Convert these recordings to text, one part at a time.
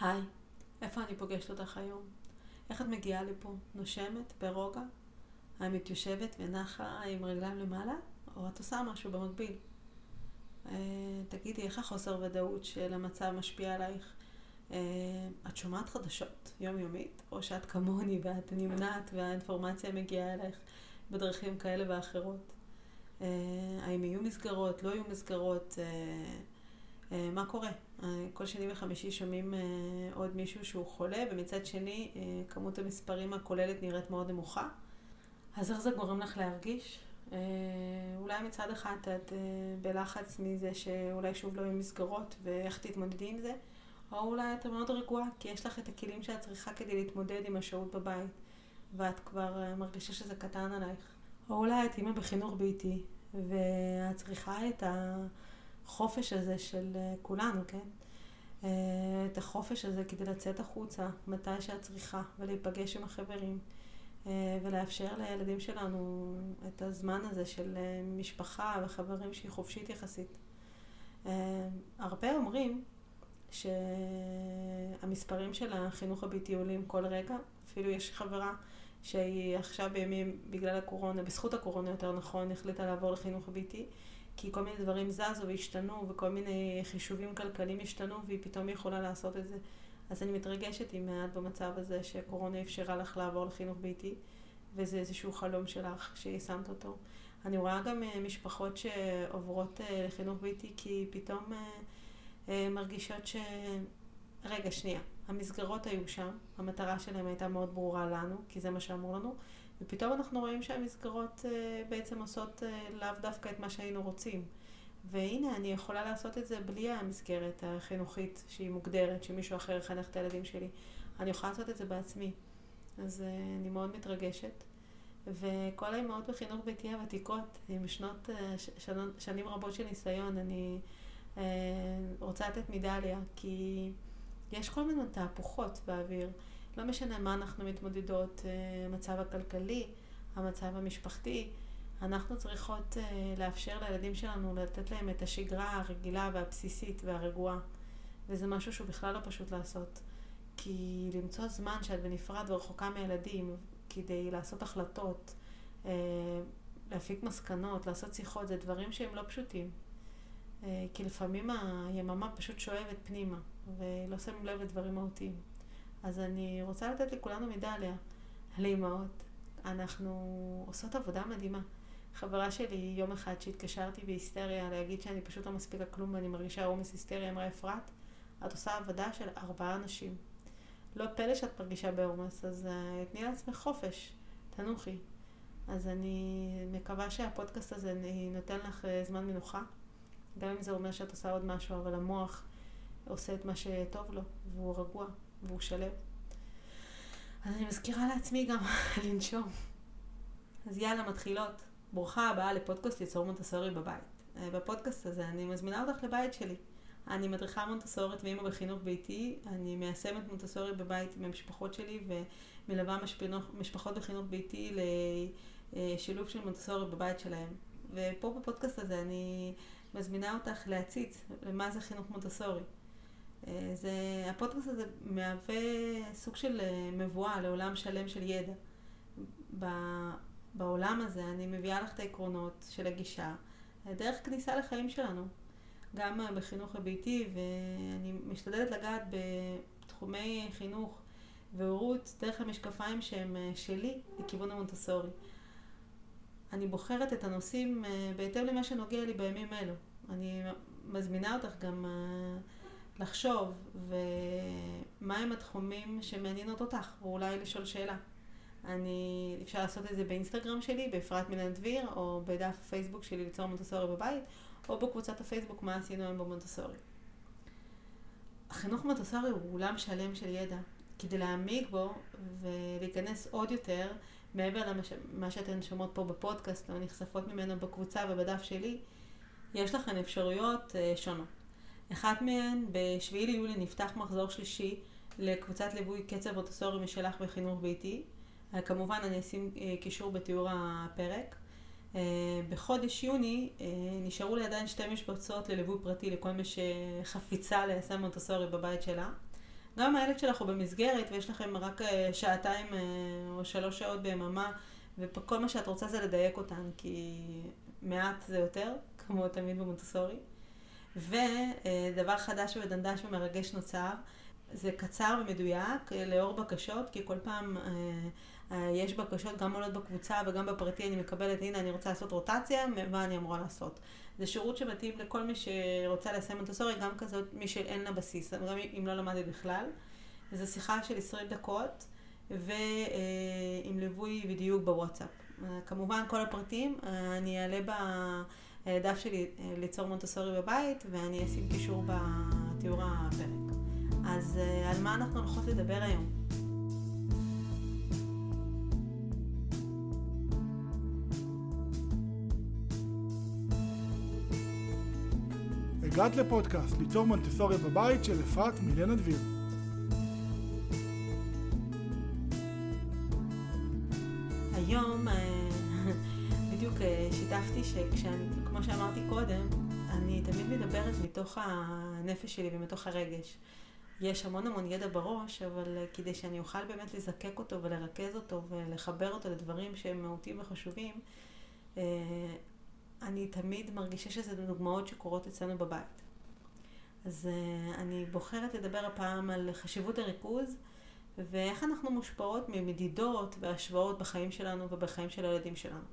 היי, איפה אני פוגשת אותך היום? איך את מגיעה לפה? נושמת? ברוגע? האם את יושבת ונחה עם רגליים למעלה? או את עושה משהו במקביל? אה, תגידי, איך החוסר ודאות של המצב משפיע עלייך? אה, את שומעת חדשות יומיומית? או שאת כמוני ואת נמנעת והאינפורמציה מגיעה אלייך בדרכים כאלה ואחרות? אה, האם יהיו מסגרות? לא יהיו מסגרות? מה קורה? כל שני וחמישי שומעים עוד מישהו שהוא חולה, ומצד שני כמות המספרים הכוללת נראית מאוד נמוכה. אז איך זה גורם לך להרגיש? אולי מצד אחד את בלחץ מזה שאולי שוב לא יהיו מסגרות ואיך תתמודדי עם זה, או אולי את מאוד רגועה כי יש לך את הכלים שאת צריכה כדי להתמודד עם השהות בבית ואת כבר מרגישה שזה קטן עלייך. או אולי את אימא בחינוך ביתי ואת צריכה את החופש הזה של כולנו, כן? את החופש הזה כדי לצאת החוצה מתי שאת צריכה ולהיפגש עם החברים. ולאפשר לילדים שלנו את הזמן הזה של משפחה וחברים שהיא חופשית יחסית. הרבה אומרים שהמספרים של החינוך הביתי עולים כל רגע, אפילו יש חברה שהיא עכשיו בימים, בגלל הקורונה, בזכות הקורונה יותר נכון, החליטה לעבור לחינוך הביתי, כי כל מיני דברים זזו והשתנו וכל מיני חישובים כלכליים השתנו והיא פתאום יכולה לעשות את זה. אז אני מתרגשת אם את במצב הזה שקורונה אפשרה לך לעבור לחינוך ביתי, וזה איזשהו חלום שלך שיישמת אותו. אני רואה גם אה, משפחות שעוברות אה, לחינוך ביתי כי פתאום אה, מרגישות ש... רגע, שנייה. המסגרות היו שם, המטרה שלהם הייתה מאוד ברורה לנו, כי זה מה שאמרו לנו, ופתאום אנחנו רואים שהמסגרות בעצם עושות לאו דווקא את מה שהיינו רוצים. והנה, אני יכולה לעשות את זה בלי המסגרת החינוכית שהיא מוגדרת, שמישהו אחר יחנך את הילדים שלי. אני יכולה לעשות את זה בעצמי. אז uh, אני מאוד מתרגשת. וכל האימהות בחינוך ביתי הוותיקות, עם שנות, uh, שנים, רבות של ניסיון, אני רוצה לתת מדליה, כי יש כל מיני תהפוכות באוויר. לא משנה מה אנחנו מתמודדות, המצב הכלכלי, המצב המשפחתי. אנחנו צריכות uh, לאפשר לילדים שלנו, לתת להם את השגרה הרגילה והבסיסית והרגועה. וזה משהו שהוא בכלל לא פשוט לעשות. כי למצוא זמן שאת בנפרד ורחוקה מהילדים, כדי לעשות החלטות, uh, להפיק מסקנות, לעשות שיחות, זה דברים שהם לא פשוטים. כי לפעמים היממה פשוט שואבת פנימה, ולא שמים לב לדברים מהותיים. אז אני רוצה לתת לכולנו מדליה, לאימהות. אנחנו עושות עבודה מדהימה. חברה שלי, יום אחד שהתקשרתי בהיסטריה להגיד שאני פשוט לא מספיקה כלום ואני מרגישה עומס היסטריה, אמרה אפרת, את עושה עבודה של ארבעה אנשים. לא פלא שאת מרגישה בעומס, אז uh, תני לעצמך חופש, תנוחי. אז אני מקווה שהפודקאסט הזה נותן לך uh, זמן מנוחה, גם אם זה אומר שאת עושה עוד משהו, אבל המוח עושה את מה שטוב לו, והוא רגוע, והוא שלם. אז אני מזכירה לעצמי גם לנשום. אז יאללה, מתחילות. ברוכה הבאה לפודקאסט ליצור מונטסורי בבית. אה, בפודקאסט הזה אני מזמינה אותך לבית שלי. אני מדריכה מונטסורית ואימא בחינוך ביתי, אני מיישמת מונטסורי בבית עם המשפחות שלי ומלווה משפחות בחינוך ביתי לשילוב של מונטסורי בבית שלהם. ופה בפודקאסט הזה אני מזמינה אותך להציץ למה זה חינוך מונטסורי. אה, זה, הפודקאסט הזה מהווה סוג של אה, מבואה לעולם שלם של ידע. בעולם הזה אני מביאה לך את העקרונות של הגישה, דרך כניסה לחיים שלנו. גם בחינוך הביתי, ואני משתדלת לגעת בתחומי חינוך והורות דרך המשקפיים שהם אה, שלי לכיוון המונטסורי. אני בוחרת את הנושאים אה, בהתאם למה שנוגע לי בימים אלו. אני מזמינה אותך גם אה, לחשוב ומהם התחומים שמעניינות אותך, ואולי לשאול שאלה. אני, אפשר לעשות את זה באינסטגרם שלי, באפרת מילן דביר, או בדף הפייסבוק שלי ליצור מונטסורי בבית, או בקבוצת הפייסבוק מה עשינו היום במונטסורי. החינוך מונטסורי הוא עולם שלם של ידע. כדי להעמיק בו ולהיכנס עוד יותר, מעבר למה שאתן שומעות פה בפודקאסט או נחשפות ממנו בקבוצה ובדף שלי, יש לכן אפשרויות uh, שונות. אחת מהן, ב-7 ליולי נפתח מחזור שלישי לקבוצת ליווי קצב מונטסורי משלך בחינוך ביתי. אה, כמובן אני אשים אה, קישור בתיאור הפרק. אה, בחודש יוני נשארו לי עדיין שתי משבצות לליווי פרטי לכל מי שחפיצה ליישם מונטסורי בבית שלה. גם הילד שלך הוא במסגרת ויש לכם רק שעתיים או שלוש שעות ביממה, וכל מה שאת רוצה זה לדייק אותן, כי מעט זה יותר, כמו תמיד במונטסורי. ודבר חדש ודנדש ומרגש נוצר, זה קצר ומדויק, לאור בקשות, כי כל פעם אה, יש בקשות גם עולות בקבוצה וגם בפרטי, אני מקבלת, הנה אני רוצה לעשות רוטציה, מה אני אמורה לעשות. זה שירות שמתאים לכל מי שרוצה לסיים מונטסורי, גם כזאת מי שאין לה בסיס, גם אם לא למדת בכלל. זו שיחה של 20 דקות, ועם ליווי ודיוק בוואטסאפ. אה, כמובן כל הפרטים אני אעלה בדף שלי אה, ליצור מונטסורי בבית, ואני אשים קישור בתיאור הפרק. אז על מה אנחנו הולכות לדבר היום? הגעת לפודקאסט ליצור מונטסוריה בבית של אפרת מילנה דביר. מתוך הנפש שלי ומתוך הרגש. יש המון המון ידע בראש, אבל אה, כדי שאני אוכל באמת לזקק אותו ולרכז אותו ולחבר אותו לדברים שהם מהותיים וחשובים, אני תמיד מרגישה שזה דוגמאות שקורות אצלנו בבית. אז uh, אני בוחרת לדבר הפעם על חשיבות הריכוז ואיך אנחנו מושפעות ממדידות והשוואות בחיים שלנו ובחיים של הילדים שלנו.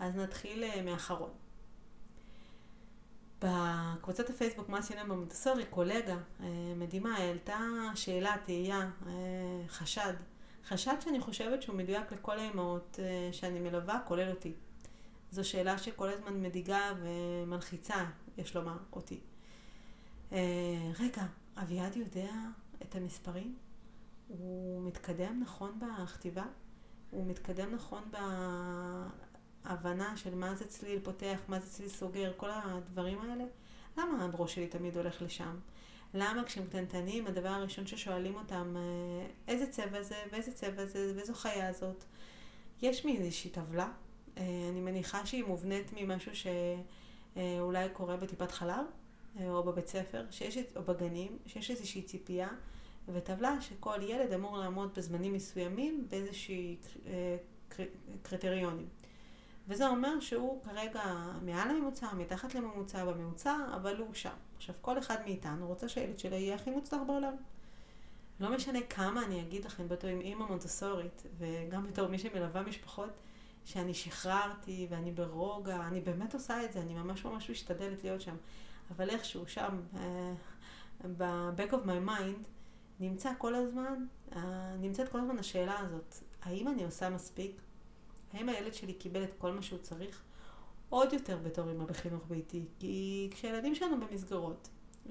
אז נתחיל מאחרון. בקבוצת הפייסבוק מה עשינו במונטסורי, קולגה uh, מדהימה העלתה שאלה, תהייה, uh, חשד. חשד שאני חושבת שהוא מדויק לכל האמהות uh, שאני מלווה, כולל אותי. זו שאלה שכל הזמן מדאיגה ומלחיצה, יש לומר, אותי. אה, רגע, אביעד יודע את המספרים? הוא מתקדם נכון בכתיבה? הוא מתקדם נכון בהבנה של מה זה צליל פותח, מה זה צליל סוגר, כל הדברים האלה? למה הראש שלי תמיד הולך לשם? למה כשהם קטנטנים, הדבר הראשון ששואלים אותם, אה, איזה צבע זה, ואיזה צבע זה, ואיזו חיה זאת? יש לי איזושהי טבלה אה, אני מניחה שהיא מובנית ממשהו שאולי קורה בטיפת חלב, אה, או בבית ספר, שיש, או בגנים, שיש איזושהי ציפייה וטבלה שכל ילד אמור לעמוד בזמנים מסוימים באיזושהי אה, קריטריונים. וזה אומר שהוא כרגע מעל הממוצע, מתחת לממוצע, בממוצע, אבל הוא שם. עכשיו, כל אחד מאיתנו רוצה שהילד שלו יהיה הכי מוצלח בעולם. לא משנה כמה אני אגיד לכם בתור אימא מונטסורית, וגם בתור מי שמלווה משפחות, שאני שחררתי ואני ברוגע, אני באמת עושה את זה, אני ממש ממש משתדלת להיות שם. אבל איכשהו שם, uh, ב-back of my mind, נמצא כל הזמן, uh, נמצאת כל הזמן השאלה הזאת, האם אני עושה מספיק? האם הילד שלי קיבל את כל מה שהוא צריך? עוד יותר בתור אמא בחינוך ביתי, כי כשילדים שלנו במסגרות, uh,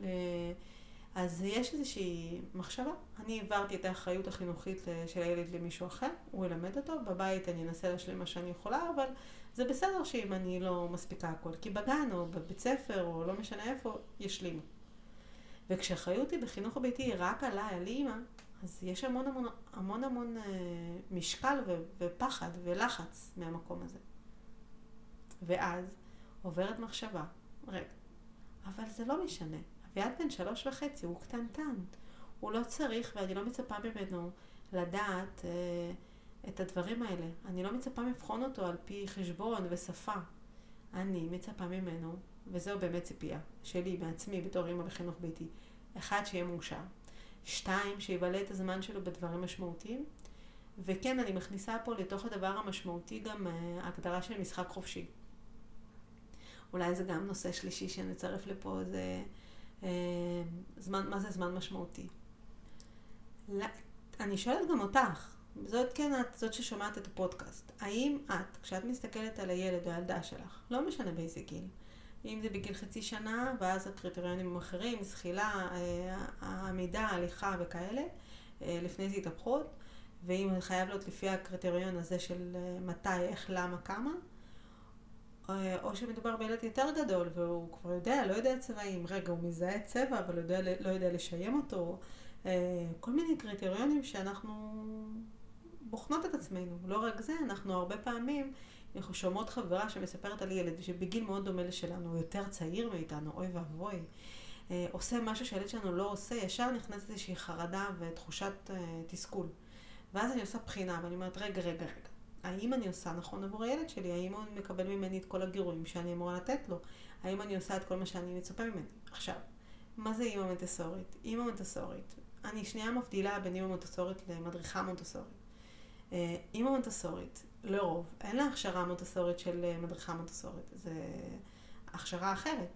אז יש איזושהי מחשבה. אני העברתי את האחריות החינוכית של הילד למישהו אחר, הוא ילמד אותו, בבית אני אנסה להשלים מה שאני יכולה, אבל זה בסדר שאם אני לא מספיקה הכל, כי בגן או בבית ספר או לא משנה איפה, ישלימו. וכשהאחריות היא בחינוך הביתי היא רק עליי, על אימא, אז יש המון המון המון, המון אה, משקל ו, ופחד ולחץ מהמקום הזה. ואז עוברת מחשבה, רגע, אבל זה לא משנה. אביעד בן שלוש וחצי, הוא קטנטן. הוא לא צריך, ואני לא מצפה ממנו לדעת אה, את הדברים האלה. אני לא מצפה לבחון אותו על פי חשבון ושפה. אני מצפה ממנו, וזו באמת ציפייה שלי, מעצמי, בתור אימא בחינוך ביתי. אחד, שיהיה מאושר. שתיים, שיבלה את הזמן שלו בדברים משמעותיים. וכן, אני מכניסה פה לתוך הדבר המשמעותי גם אה, הגדרה של משחק חופשי. אולי זה גם נושא שלישי שנצרף לפה, זה אה, זמן, מה זה זמן משמעותי. אני שואלת גם אותך, זאת כן את, זאת ששומעת את הפודקאסט, האם את, כשאת מסתכלת על הילד או הילדה שלך, לא משנה באיזה גיל, אם זה בגיל חצי שנה, ואז הקריטריונים הם אחרים, זחילה, אה, העמידה, ההליכה וכאלה, אה, לפני זה התהפכות, ואם זה חייב להיות לפי הקריטריון הזה של מתי, איך, למה, כמה, או שמדובר בילד יותר גדול והוא כבר יודע, לא יודע צבעים, רגע, הוא מזהה צבע, אבל יודע, לא יודע לשיים אותו, אה, כל מיני קריטריונים שאנחנו בוחנות את עצמנו. לא רק זה, אנחנו הרבה פעמים, אנחנו שומעות חברה שמספרת על ילד שבגיל מאוד דומה לשלנו, הוא יותר צעיר מאיתנו, אוי ואבוי. אה, עושה משהו שהילד שלנו לא עושה, ישר נכנסת איזושהי חרדה ותחושת אה, תסכול. ואז אני עושה בחינה, ואני אומרת, רגע, רגע, רגע. האם אני עושה נכון עבור הילד שלי? האם הוא מקבל ממני את כל הגירויים שאני אמורה לתת לו? האם אני עושה את כל מה שאני מצופה ממני? עכשיו, מה זה אימא מונטסורית? אימא מונטסורית, אני שנייה מבדילה בין אימא מונטסורית למדריכה מונטסורית. אה, אימא מונטסורית, לרוב, אין לה הכשרה מונטסורית של אה, מדריכה מונטסורית, זה הכשרה אחרת.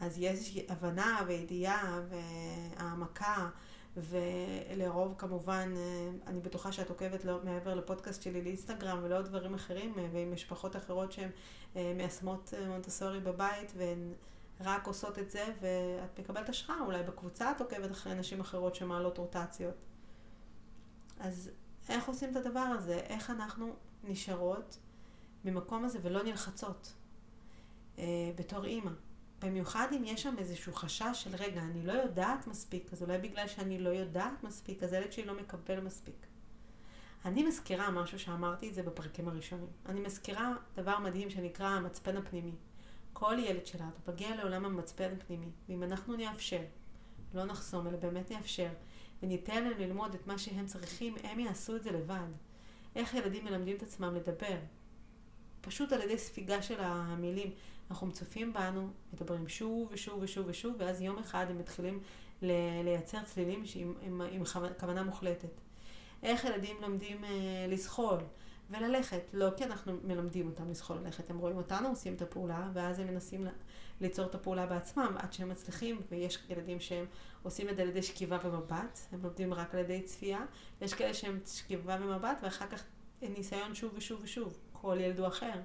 אז יש איזושהי הבנה וידיעה והעמקה, ולרוב כמובן, אה, אני בטוחה שאת עוקבת לא, מעבר לפודקאסט שלי לאינסטגרם ולעוד דברים אחרים, ועם משפחות אחרות שהן מיישמות מונטסורי בבית, והן רק עושות את זה, ואת מקבלת השראה, אולי בקבוצה את עוקבת אחרי נשים אחרות שמעלות רוטציות. אז איך עושים את הדבר הזה? איך אנחנו נשארות במקום הזה ולא נלחצות אה, בתור אימא? במיוחד אם יש שם איזשהו חשש של רגע, אני לא יודעת מספיק, אז אולי בגלל שאני לא יודעת מספיק, אז הילד שלי לא מקבל מספיק. אני מזכירה משהו שאמרתי את זה בפרקים הראשונים. אני מזכירה דבר מדהים שנקרא המצפן הפנימי. כל ילד שלנו מגיע לעולם המצפן הפנימי, ואם אנחנו נאפשר, לא נחסום, אלא באמת נאפשר, וניתן להם ללמוד את מה שהם צריכים, הם יעשו את זה לבד. איך ילדים מלמדים את עצמם לדבר? פשוט על ידי ספיגה של המילים. אנחנו מצופים בנו, מדברים שוב ושוב ושוב ושוב, ואז יום אחד הם מתחילים לייצר צלילים עם, עם, עם כוונה מוחלטת. איך ילדים לומדים אה, לזחול? וללכת. לא כי אנחנו מלמדים אותם לזחול ללכת, הם רואים אותנו עושים את הפעולה, ואז הם מנסים ליצור את הפעולה בעצמם עד שהם מצליחים, ויש ילדים שהם עושים את זה על ידי שכיבה ומבט, הם לומדים רק על ידי צפייה, ויש כאלה שהם שכיבה ומבט, ואחר כך ניסיון שוב ושוב ושוב, כל ילד הוא אחר.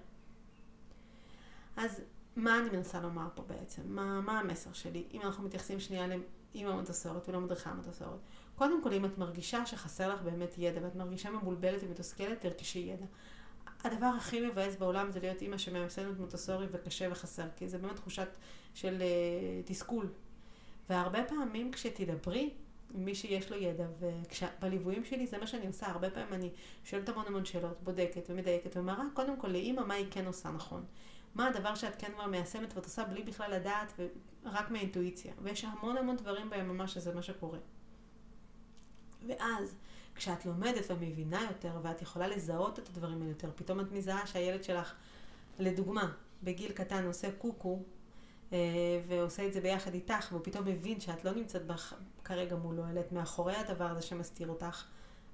אז מה אני מנסה לומר פה בעצם? מה, מה המסר שלי? אם אנחנו מתייחסים שנייה לאמא מונטסורית ולא מדריכה מונטסורית. קודם כל, אם את מרגישה שחסר לך באמת ידע, ואת מרגישה מבולבלת ומתוסכלת, תרכשי ידע. הדבר הכי מבאס בעולם זה להיות אימא שמייסדת מונטסורי וקשה וחסר, כי זה באמת תחושת של uh, תסכול. והרבה פעמים כשתדברי עם מי שיש לו ידע, ובליוויים שלי זה מה שאני עושה, הרבה פעמים אני שואלת המון המון שאלות, בודקת ומדייקת, ומראה קודם כל לאימא מה היא כן עושה נכון. מה הדבר שאת כן כבר מיישמת ואת עושה בלי בכלל לדעת, ורק מהאינטואיציה. ויש המון המון דברים ביממה שזה מה שקורה. ואז, כשאת לומדת ומבינה יותר, ואת יכולה לזהות את הדברים האלה יותר, פתאום את מזהה שהילד שלך, לדוגמה, בגיל קטן עושה קוקו, אה, ועושה את זה ביחד איתך, והוא פתאום מבין שאת לא נמצאת בח... כרגע מולו, אלא את מאחורי הדבר הזה שמסתיר אותך,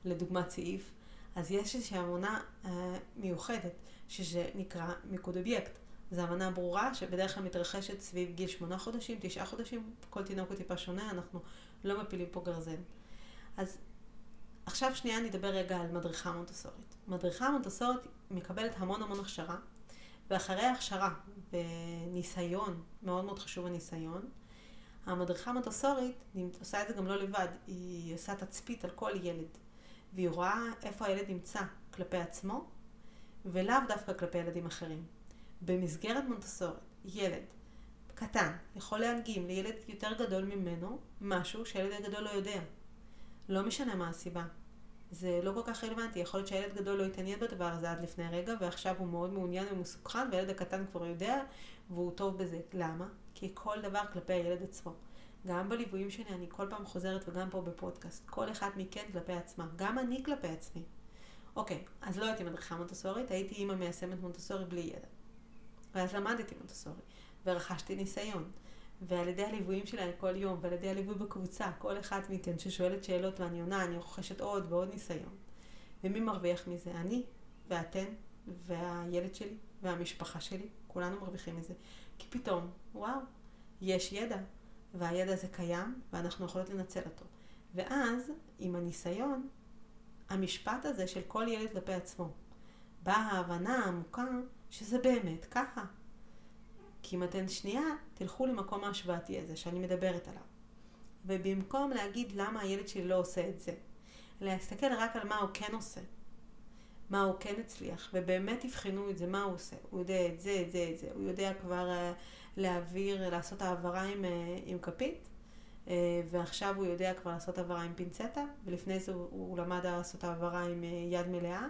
לדוגמה צעיף, אז יש איזושהי אמונה אה, מיוחדת, שזה נקרא מיקוד אובייקט. זו אמנה ברורה שבדרך כלל מתרחשת סביב גיל שמונה חודשים, תשעה חודשים, כל תינוק הוא טיפה שונה, אנחנו לא מפילים פה גרזן. אז עכשיו שנייה נדבר רגע על מדריכה מונטסורית. מדריכה מונטסורית מקבלת המון המון הכשרה, ואחרי הכשרה וניסיון, מאוד מאוד חשוב הניסיון, המדריכה מונטסורית עושה את זה גם לא לבד, היא עושה תצפית על כל ילד, והיא רואה איפה הילד נמצא כלפי עצמו, ולאו דווקא כלפי ילדים אחרים. במסגרת מונטסורית, ילד קטן יכול להדגים לילד יותר גדול ממנו משהו שילד גדול לא יודע. לא משנה מה הסיבה. זה לא כל כך רלוונטי. יכול להיות שהילד גדול לא התעניין בדבר הזה עד לפני רגע, ועכשיו הוא מאוד מעוניין ומסוכן, והילד הקטן כבר יודע, והוא טוב בזה. למה? כי כל דבר כלפי הילד עצמו. גם בליוויים שלי, אני כל פעם חוזרת, וגם פה בפודקאסט, כל אחד מכן כלפי עצמה. גם אני כלפי עצמי. אוקיי, אז לא הייתי מדריכה מונטסורית, הייתי אימא מיישמת מונטסורית בלי ידע. ואז למדתי מונטסורי, ורכשתי ניסיון. ועל ידי הליוויים שלה כל יום, ועל ידי הליווי בקבוצה, כל אחת מכן ששואלת שאלות ואני עונה, אני רוכשת עוד ועוד ניסיון. ומי מרוויח מזה? אני, ואתן, והילד שלי, והמשפחה שלי, כולנו מרוויחים מזה. כי פתאום, וואו, יש ידע, והידע הזה קיים, ואנחנו יכולות לנצל אותו. ואז, עם הניסיון, המשפט הזה של כל ילד כלפי עצמו, באה ההבנה העמוקה שזה באמת ככה. כי אם אתן שנייה, תלכו למקום ההשוואתי הזה שאני מדברת עליו. ובמקום להגיד למה הילד שלי לא עושה את זה, להסתכל רק על מה הוא כן עושה, מה הוא כן הצליח, ובאמת תבחנו את זה, מה הוא עושה. הוא יודע את זה, את זה, את זה. הוא יודע כבר uh, להעביר, לעשות העברה עם, uh, עם כפית, uh, ועכשיו הוא יודע כבר לעשות העברה עם פינצטה, ולפני זה הוא, הוא למד לעשות העברה עם יד מלאה,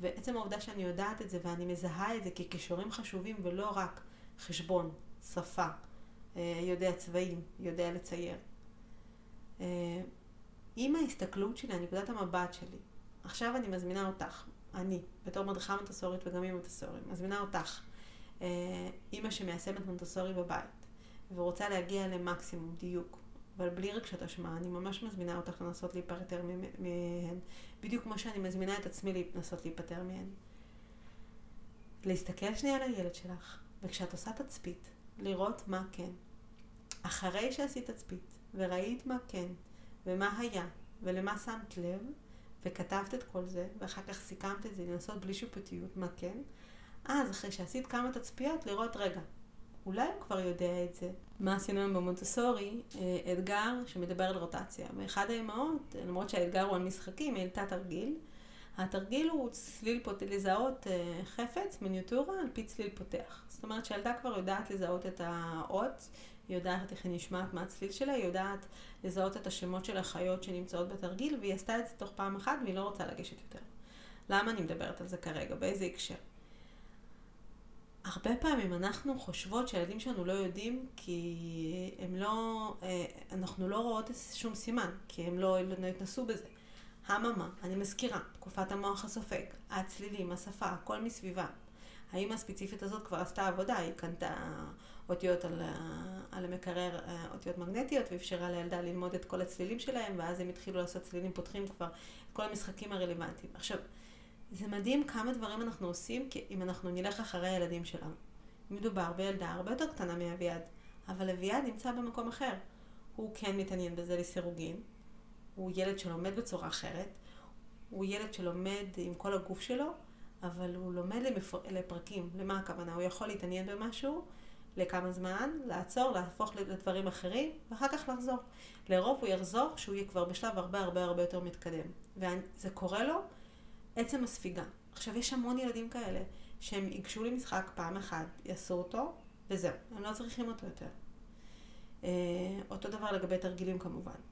ועצם העובדה שאני יודעת את זה ואני מזהה את זה ככישורים חשובים ולא רק חשבון, שפה, אה, יודע צבעים, יודע לצייר. אה, עם ההסתכלות שלי, נקודת המבט שלי, עכשיו אני מזמינה אותך, אני, בתור מדריכה מונטסורית וגם אימא מונטסורית, מזמינה אותך, אימא שמיישמת מונטסורי בבית, ורוצה להגיע למקסימום דיוק, אבל בלי רגשת אשמה, אני ממש מזמינה אותך לנסות להיפטר מהן, בדיוק כמו שאני מזמינה את עצמי לנסות להיפטר מהן. להסתכל שנייה על הילד שלך, וכשאת עושה תצפית, לראות מה כן. אחרי שעשית תצפית, וראית מה כן, ומה היה, ולמה שמת לב, וכתבת את כל זה, ואחר כך סיכמת את זה, לנסות בלי שיפוטיות מה כן, אז אחרי שעשית כמה תצפיות, לראות, רגע, אולי הוא כבר יודע את זה. מה עשינו היום במונטסורי? אה, אתגר שמדבר על רוטציה. ואחד האמהות, למרות שהאתגר הוא על משחקים, העלתה תרגיל. התרגיל הוא צליל פות... לזהות אה, חפץ, מיניוטורה, על פי צליל פותח. זאת אומרת שהילדה כבר יודעת לזהות את האות, היא יודעת איך היא נשמעת מה הצליל שלה, היא יודעת לזהות את השמות של החיות שנמצאות בתרגיל, והיא עשתה את זה תוך פעם אחת והיא לא רוצה לגשת יותר. למה אני מדברת על זה כרגע? באיזה הקשר? הרבה פעמים אנחנו חושבות שהילדים שלנו לא יודעים כי הם לא, אה, אנחנו לא רואות שום סימן, כי הם לא, לא התנסו בזה. הממה, אני מזכירה, תקופת המוח הסופג, הצלילים, השפה, הכל מסביבה. האמא הספציפית הזאת כבר עשתה עבודה, היא קנתה אותיות על, על המקרר, אה, אותיות מגנטיות, ואפשרה לילדה ללמוד את כל הצלילים שלהם, ואז הם התחילו לעשות צלילים פותחים כבר את כל המשחקים הרלוונטיים. עכשיו, זה מדהים כמה דברים אנחנו עושים אם אנחנו נלך אחרי הילדים שלנו. מדובר בילדה הרבה יותר קטנה מאביעד, אבל אביעד נמצא במקום אחר. הוא כן מתעניין בזה לסירוגין, הוא ילד שלומד בצורה אחרת, הוא ילד שלומד עם כל הגוף שלו, אבל הוא לומד למפר... לפרקים. למה הכוונה? הוא יכול להתעניין במשהו לכמה זמן, לעצור, להפוך לדברים אחרים, ואחר כך לחזור. לרוב הוא יחזור כשהוא יהיה כבר בשלב הרבה הרבה הרבה יותר מתקדם. וזה קורה לו עצם הספיגה. עכשיו, יש המון ילדים כאלה שהם ייגשו למשחק פעם אחת, יעשו אותו, וזהו, הם לא צריכים אותו יותר. אה, אותו דבר לגבי תרגילים כמובן.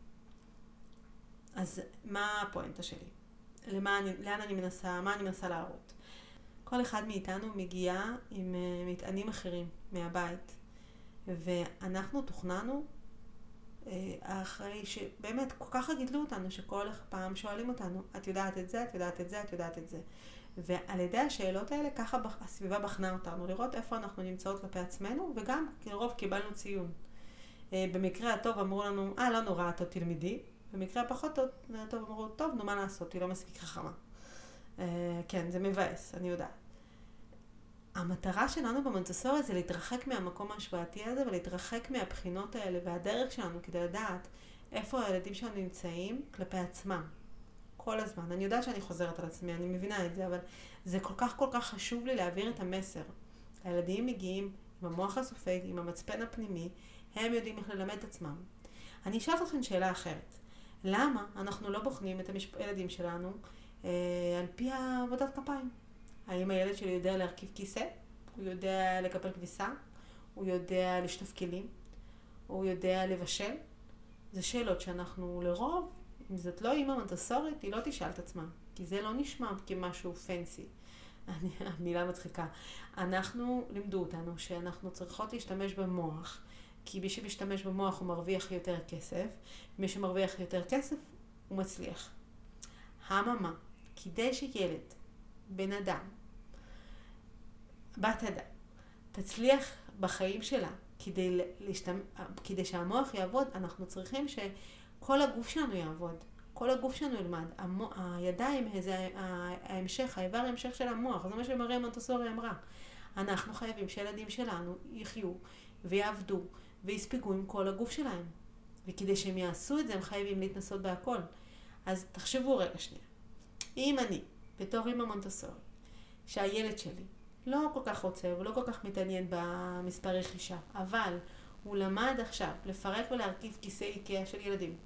אז מה הפואנטה שלי? למה אני, לאן אני מנסה, מה אני מנסה להראות? כל אחד מאיתנו מגיע עם uh, מטענים אחרים מהבית, ואנחנו תוכננו uh, אחרי שבאמת כל ככה גידלו אותנו, שכל פעם שואלים אותנו, את יודעת את זה, את יודעת את זה, את יודעת את זה. ועל ידי השאלות האלה, ככה הסביבה בחנה אותנו, לראות איפה אנחנו נמצאות כלפי עצמנו, וגם לרוב קיבלנו ציון. Uh, במקרה הטוב אמרו לנו, אה, לא נורא, את עוד תלמדי. במקרה הפחות טוב, אמרו, טוב, נו מה לעשות, היא לא מספיק חכמה. Uh, כן, זה מבאס, אני יודעת. המטרה שלנו במונטסורי זה להתרחק מהמקום ההשוואתי הזה ולהתרחק מהבחינות האלה והדרך שלנו כדי לדעת איפה הילדים שלנו נמצאים כלפי עצמם. כל הזמן. אני יודעת שאני חוזרת על עצמי, אני מבינה את זה, אבל זה כל כך כל כך חשוב לי להעביר את המסר. הילדים מגיעים עם המוח הסופג, עם המצפן הפנימי, הם יודעים איך ללמד את עצמם. אני אשאל אתכם שאלה אחרת. למה אנחנו לא בוחנים את הילדים שלנו אה, על פי עבודת כפיים? האם הילד שלי יודע להרכיב כיסא? הוא יודע לקפל כביסה? הוא יודע לשטוף כלים? הוא יודע לבשל? זה שאלות שאנחנו לרוב, אם זאת לא אימא מונטסורית, היא לא תשאל את עצמה, כי זה לא נשמע כמשהו פנסי. המילה מצחיקה. אנחנו, לימדו אותנו שאנחנו צריכות להשתמש במוח כי מי שמשתמש במוח הוא מרוויח יותר כסף, מי שמרוויח יותר כסף הוא מצליח. הממה, כדי שילד, בן אדם, בת אדם, תצליח בחיים שלה, כדי, להשתמ... כדי שהמוח יעבוד, אנחנו צריכים שכל הגוף שלנו יעבוד. כל הגוף שלנו ילמד. המו... הידיים זה ההמשך, האיבר ההמשך של המוח. זה מה שמריה מונטסורי אמרה. אנחנו חייבים שהילדים שלנו יחיו ויעבדו ויספגו עם כל הגוף שלהם. וכדי שהם יעשו את זה, הם חייבים להתנסות בהכל. אז תחשבו רגע שנייה. אם אני, בתור אימא מונטסורי, שהילד שלי לא כל כך רוצה ולא כל כך מתעניין במספר רכישה, אבל הוא למד עכשיו לפרק ולהרכיב כיסא איקאה של ילדים.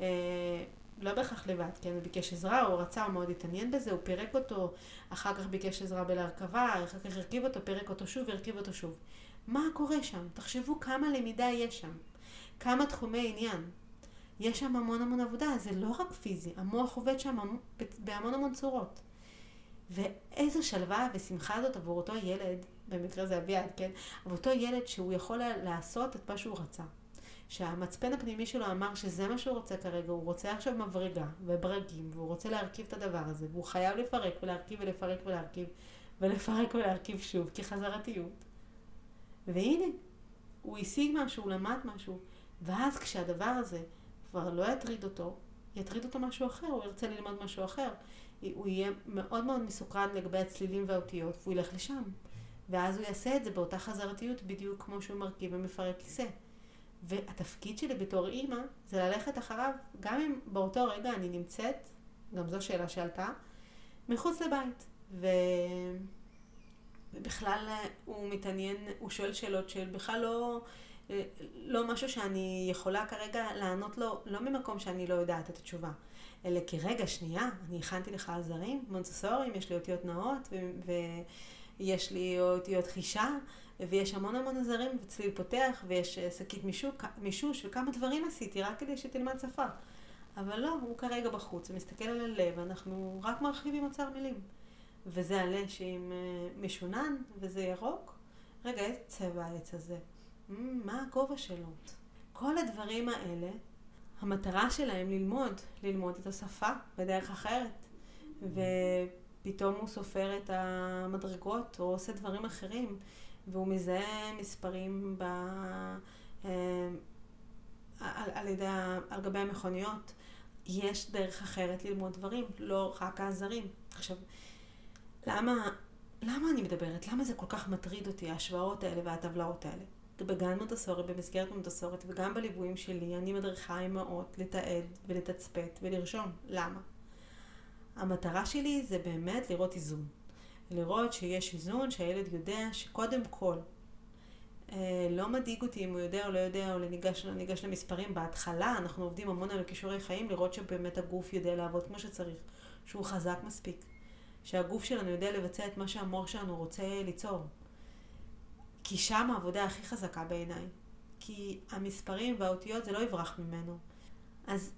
אה, לא בהכרח לבד, כן, הוא ביקש עזרה, הוא רצה, הוא מאוד התעניין בזה, הוא פירק אותו, אחר כך ביקש עזרה בלהרכבה, אחר כך הרכיב אותו, פירק אותו שוב, הרכיב אותו שוב. מה קורה שם? תחשבו כמה למידה יש שם, כמה תחומי עניין. יש שם המון המון עבודה, זה לא רק פיזי, המוח עובד שם בהמון המון צורות. ואיזו שלווה ושמחה זאת עבור אותו ילד במקרה זה אביעד, כן? אבל אותו ילד שהוא יכול לעשות את מה שהוא רצה. שהמצפן הפנימי שלו אמר שזה מה שהוא רוצה כרגע, הוא רוצה עכשיו מברגה וברגים, והוא רוצה להרכיב את הדבר הזה, והוא חייב לפרק ולהרכיב ולפרק ולהרכיב ולפרק ולהרכיב שוב, כחזרתיות. והנה, הוא השיג משהו, הוא למד משהו, ואז כשהדבר הזה כבר לא יטריד אותו, יטריד אותו משהו אחר, הוא ירצה ללמוד משהו אחר. הוא יהיה מאוד מאוד מסוכן לגבי הצלילים והאותיות, והוא ילך לשם. ואז הוא יעשה את זה באותה חזרתיות בדיוק כמו שהוא מרכיב ומפרק כיסא. והתפקיד שלי בתור אימא זה ללכת אחריו, גם אם באותו רגע אני נמצאת, גם זו שאלה שעלתה, מחוץ לבית. ו... ובכלל הוא מתעניין, הוא שואל שאלות של בכלל לא, לא משהו שאני יכולה כרגע לענות לו, לא ממקום שאני לא יודעת את התשובה, אלא כי רגע, שנייה, אני הכנתי לך עזרים, מונטסורים, יש לי אותיות נאות, ו... ויש לי אותיות חישה, ויש המון המון עזרים וצליל פותח, ויש אה, שקית מישוש, וכמה דברים עשיתי רק כדי שתלמד שפה. אבל לא, הוא כרגע בחוץ, הוא מסתכל על הלב, אנחנו רק מרחיבים אוצר מילים. וזה עלה שעם אה, משונן, וזה ירוק. רגע, איזה צבע העץ הזה? Mm, מה הגובה שלו? כל הדברים האלה, המטרה שלהם ללמוד, ללמוד את השפה בדרך אחרת. ופתאום הוא סופר את המדרגות, או עושה דברים אחרים. והוא מזהה מספרים ב... אה, על, על, ידי, על גבי המכוניות. יש דרך אחרת ללמוד דברים, לא רק העזרים. עכשיו, למה, למה אני מדברת? למה זה כל כך מטריד אותי, ההשוואות האלה והטבלאות האלה? בגן מונטסורי, במסגרת מונטסורית וגם בליוויים שלי, אני מדריכה אמהות לתעד ולתצפת ולרשום. למה? המטרה שלי זה באמת לראות איזון. לראות שיש איזון, שהילד יודע שקודם כל, אה, לא מדאיג אותי אם הוא יודע או לא יודע, או ניגש, ניגש למספרים. בהתחלה אנחנו עובדים המון על כישורי חיים, לראות שבאמת הגוף יודע לעבוד כמו שצריך, שהוא חזק מספיק, שהגוף שלנו יודע לבצע את מה שהמוח שלנו רוצה ליצור. כי שם העבודה הכי חזקה בעיניי. כי המספרים והאותיות זה לא יברח ממנו. אז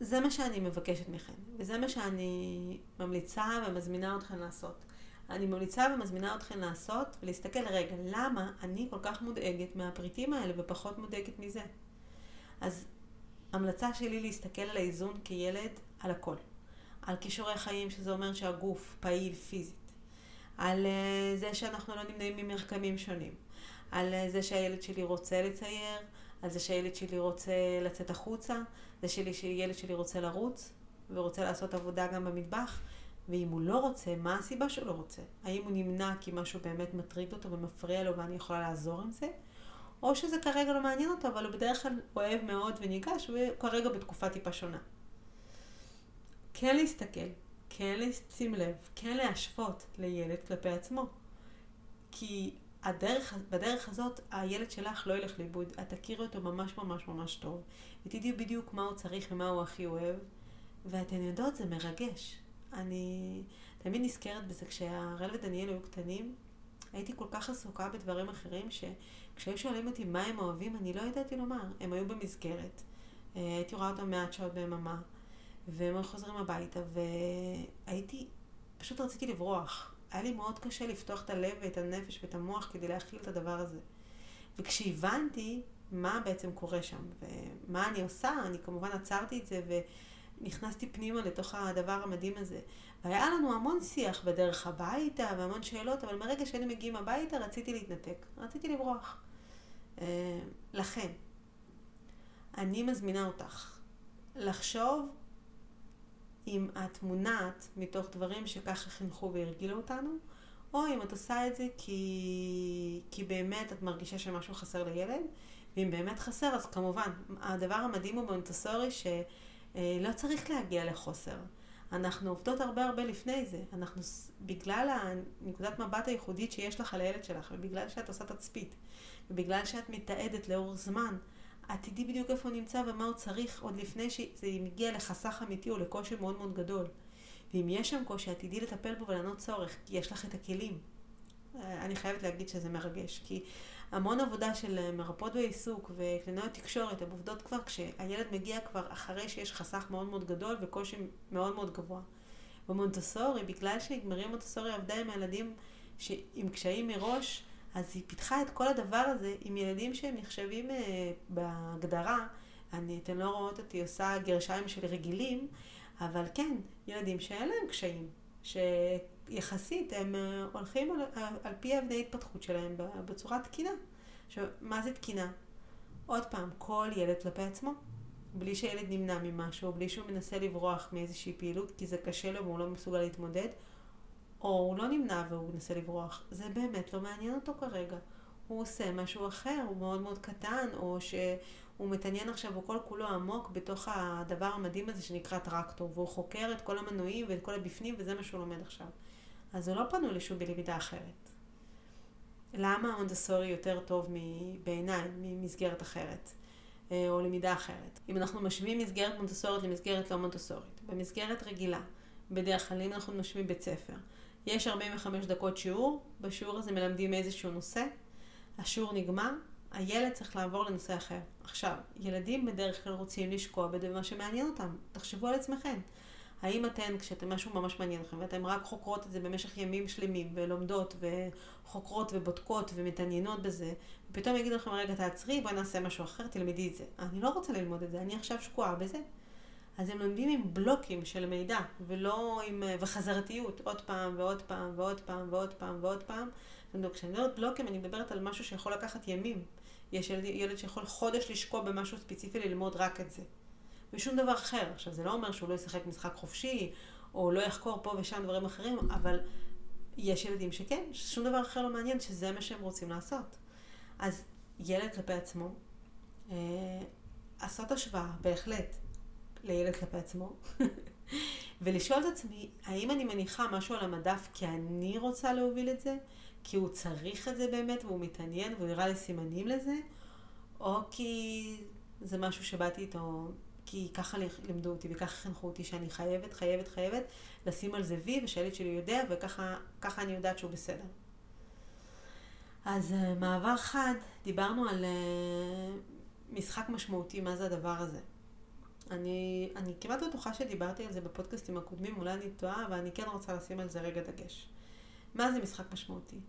זה מה שאני מבקשת מכם, וזה מה שאני ממליצה ומזמינה אתכם לעשות. אני ממליצה ומזמינה אתכם לעשות ולהסתכל, רגע, למה אני כל כך מודאגת מהפריטים האלה ופחות מודאגת מזה? אז המלצה שלי להסתכל על האיזון כילד, על הכל. על כישורי חיים, שזה אומר שהגוף פעיל פיזית. על uh, זה שאנחנו לא נמנעים ממרקמים שונים. על uh, זה שהילד שלי רוצה לצייר, על זה שהילד שלי רוצה לצאת החוצה, זה שלי שילד שלי רוצה לרוץ ורוצה לעשות עבודה גם במטבח. ואם הוא לא רוצה, מה הסיבה שהוא לא רוצה? האם הוא נמנע כי משהו באמת מטריד אותו ומפריע לו ואני יכולה לעזור עם זה? או שזה כרגע לא מעניין אותו, אבל הוא בדרך כלל אוהב מאוד וניגש, וכרגע בתקופה טיפה שונה. כן להסתכל, כן לשים לב, כן להשוות לילד כלפי עצמו. כי הדרך, בדרך הזאת הילד שלך לא ילך לאיבוד, את תכירי אותו ממש ממש ממש טוב, ותדעי בדיוק מה הוא צריך ומה הוא הכי אוהב, ואתן יודעות, זה מרגש. אני תמיד נזכרת בזה, כשהראל ודניאל היו קטנים, הייתי כל כך עסוקה בדברים אחרים, שכשהיו שואלים אותי מה הם אוהבים, אני לא ידעתי לומר. הם היו במסגרת, אה, הייתי רואה אותם מעט שעות ביממה, והם היו חוזרים הביתה, והייתי, פשוט רציתי לברוח. היה לי מאוד קשה לפתוח את הלב ואת הנפש ואת המוח כדי להכיל את הדבר הזה. וכשהבנתי מה בעצם קורה שם, ומה אני עושה, אני כמובן עצרתי את זה, ו... נכנסתי פנימה לתוך הדבר המדהים הזה. והיה לנו המון שיח בדרך הביתה והמון שאלות, אבל מרגע שהיינו מגיעים הביתה רציתי להתנתק, רציתי לברוח. אה, לכן, אני מזמינה אותך לחשוב אם את מונעת מתוך דברים שככה חינכו והרגילו אותנו, או אם את עושה את זה כי, כי באמת את מרגישה שמשהו חסר לילד, ואם באמת חסר, אז כמובן, הדבר המדהים הוא במונטסורי, ש... אה, צריך להגיע לחוסר. אנחנו עובדות הרבה הרבה לפני זה. אנחנו, בגלל הנקודת מבט הייחודית שיש לך על הילד שלך, ובגלל שאת עושה תצפית, ובגלל שאת מתעדת לאורך זמן, את בדיוק איפה הוא נמצא ומה הוא צריך עוד לפני שזה מגיע לחסך אמיתי או לקושי מאוד מאוד גדול. ואם יש שם קושי, את תדעי לטפל בו ולענות צורך, כי יש לך את הכלים. אני חייבת להגיד שזה מרגש, כי המון עבודה של מרפאות בעיסוק וקלינאיות תקשורת, הן עובדות כבר כשהילד מגיע כבר אחרי שיש חסך מאוד מאוד גדול וקושי מאוד מאוד גבוה. במונטסורי, בגלל שנגמרים מונטסורי עבדה עם הילדים עם קשיים מראש, אז היא פיתחה את כל הדבר הזה עם ילדים שהם נחשבים אה, בהגדרה, אני, אתן לא רואות אותי עושה גרשיים של רגילים, אבל כן, ילדים שאין להם קשיים, שיחסית הם אה, הולכים על, על, על פי אבני התפתחות שלהם בצורה תקינה. עכשיו, מה זה תקינה? עוד פעם, כל ילד כלפי עצמו. בלי שילד נמנע ממשהו, בלי שהוא מנסה לברוח מאיזושהי פעילות, כי זה קשה לו והוא לא מסוגל להתמודד, או הוא לא נמנע והוא מנסה לברוח. זה באמת לא מעניין אותו כרגע. הוא עושה משהו אחר, הוא מאוד מאוד קטן, או שהוא מתעניין עכשיו, הוא כל כולו עמוק בתוך הדבר המדהים הזה שנקרא טרקטור, והוא חוקר את כל המנועים ואת כל הבפנים, וזה מה שהוא לומד עכשיו. אז הוא לא פנוי לשום בלמידה אחרת. למה מונדסורי יותר טוב בעיניי ממסגרת אחרת? אה, או למידה אחרת. אם אנחנו משווים מסגרת מונטסורית למסגרת לא מונטסורית, במסגרת רגילה, בדרך כלל אם אנחנו משווים בית ספר, יש 45 דקות שיעור, בשיעור הזה מלמדים איזשהו נושא, השיעור נגמר, הילד צריך לעבור לנושא אחר. עכשיו, ילדים בדרך כלל רוצים לשקוע בדבר שמעניין אותם. תחשבו על עצמכם. האם אתן, כשאתם משהו ממש מעניין לכם, ואתן רק חוקרות את זה במשך ימים שלמים, ולומדות, וחוקרות, ובודקות, ומתעניינות בזה, ופתאום יגידו לכם, רגע, תעצרי, בואי נעשה משהו אחר, תלמדי את זה. אני לא רוצה ללמוד את זה, אני עכשיו שקועה בזה. אז הם לומדים עם בלוקים של מידע, ולא עם... וחזרתיות, עוד פעם, ועוד פעם, ועוד פעם, ועוד פעם, ועוד פעם. כשאני מדברת בלוקים, אני מדברת על משהו שיכול לקחת ימים. יש ילד, ילד שיכול חודש לשקוע במשהו ספציפי ללמוד רק את זה. ושום דבר אחר. עכשיו, זה לא אומר שהוא לא ישחק משחק חופשי, או לא יחקור פה ושם דברים אחרים, אבל יש ילדים שכן, שום דבר אחר לא מעניין, שזה מה שהם רוצים לעשות. אז ילד כלפי עצמו, אה, לעשות השוואה, בהחלט, לילד כלפי עצמו, ולשאול את עצמי, האם אני מניחה משהו על המדף כי אני רוצה להוביל את זה, כי הוא צריך את זה באמת והוא מתעניין והוא הראה לי סימנים לזה, או כי זה משהו שבאתי איתו כי ככה לימדו אותי וככה חינכו אותי שאני חייבת, חייבת, חייבת לשים על זה וי ושהילד שלי יודע וככה אני יודעת שהוא בסדר. אז uh, מעבר חד, דיברנו על uh, משחק משמעותי, מה זה הדבר הזה. אני, אני כמעט בטוחה שדיברתי על זה בפודקאסטים הקודמים, אולי אני טועה, אבל אני כן רוצה לשים על זה רגע דגש. מה זה משחק משמעותי?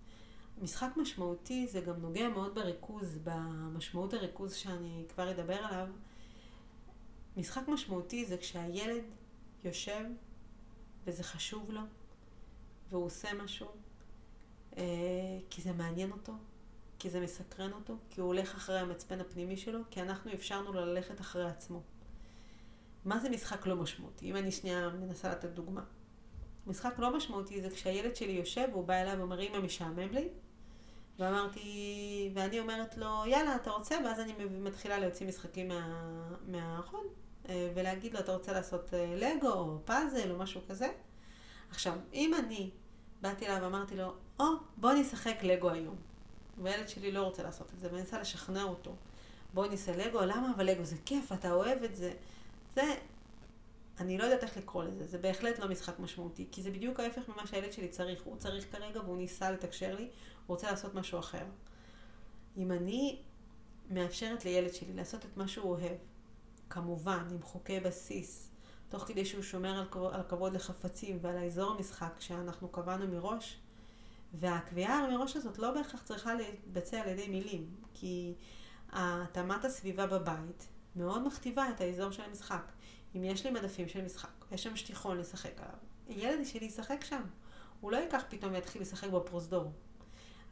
משחק משמעותי זה גם נוגע מאוד בריכוז, במשמעות הריכוז שאני כבר אדבר עליו. משחק משמעותי זה כשהילד יושב וזה חשוב לו והוא עושה משהו אה, כי זה מעניין אותו, כי זה מסקרן אותו, כי הוא הולך אחרי המצפן הפנימי שלו, כי אנחנו אפשרנו לו ללכת אחרי עצמו. מה זה משחק לא משמעותי? אם אני שנייה מנסה לתת דוגמה. משחק לא משמעותי זה כשהילד שלי יושב והוא בא אליי ואומר, אמא משעמם לי, ואמרתי, ואני אומרת לו, יאללה, אתה רוצה? ואז אני מתחילה להוציא משחקים מה, מהארון, אה, ולהגיד לו, אתה רוצה לעשות אה, לגו או פאזל או משהו כזה? עכשיו, אם אני באתי אליו ואמרתי לו, או, בוא נשחק לגו היום. והילד שלי לא רוצה לעשות את זה, ואני מנסה לשכנע אותו. בוא נעשה לגו, למה? אבל לגו זה כיף, אתה אוהב את זה. זה, אני לא יודעת איך לקרוא לזה, זה בהחלט לא משחק משמעותי, כי זה בדיוק ההפך ממה שהילד שלי צריך. הוא צריך כרגע והוא ניסה לתקשר לי, הוא רוצה לעשות משהו אחר. אם אני מאפשרת לילד שלי לעשות את מה שהוא אוהב, כמובן, עם חוקי בסיס, תוך כדי שהוא שומר על כבוד, על כבוד לחפצים ועל האזור המשחק שאנחנו קבענו מראש, והקביעה מראש הזאת לא בהכרח צריכה להתבצע על ידי מילים, כי התאמת הסביבה בבית מאוד מכתיבה את האזור של המשחק. אם יש לי מדפים של משחק, יש שם שטיחון לשחק עליו, ילד שלי ישחק שם. הוא לא ייקח פתאום ויתחיל לשחק בפרוזדור.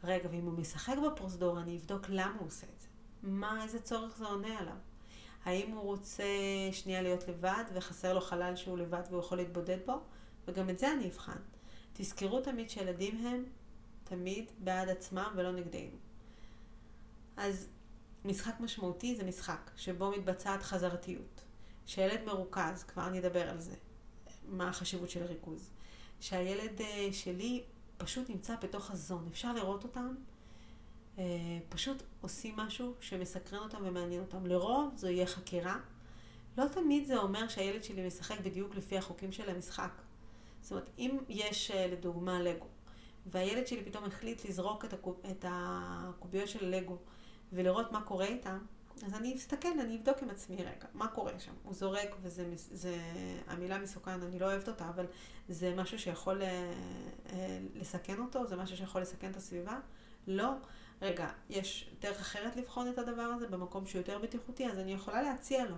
רגע, ואם הוא משחק בפרוזדור, אני אבדוק למה הוא עושה את זה. מה, איזה צורך זה עונה עליו. האם הוא רוצה שנייה להיות לבד וחסר לו חלל שהוא לבד והוא יכול להתבודד בו? וגם את זה אני אבחן. תזכרו תמיד שילדים הם תמיד בעד עצמם ולא נגדנו. אז משחק משמעותי זה משחק שבו מתבצעת חזרתיות. שילד מרוכז, כבר נדבר על זה, מה החשיבות של הריכוז. שהילד אה, שלי פשוט נמצא בתוך הזון, אפשר לראות אותם, אה, פשוט עושים משהו שמסקרן אותם ומעניין אותם. לרוב זו יהיה חקירה. לא תמיד זה אומר שהילד שלי משחק בדיוק לפי החוקים של המשחק. זאת אומרת, אם יש אה, לדוגמה לגו, והילד שלי פתאום החליט לזרוק את הקוביות של לגו ולראות מה קורה איתם, אז אני אסתכל, אני אבדוק עם עצמי רגע, מה קורה שם. הוא זורק, וזה, זה, המילה מסוכן, אני לא אוהבת אותה, אבל זה משהו שיכול אה, לסכן אותו, זה משהו שיכול לסכן את הסביבה. לא, רגע, יש דרך אחרת לבחון את הדבר הזה במקום שהוא יותר בטיחותי, אז אני יכולה להציע לו.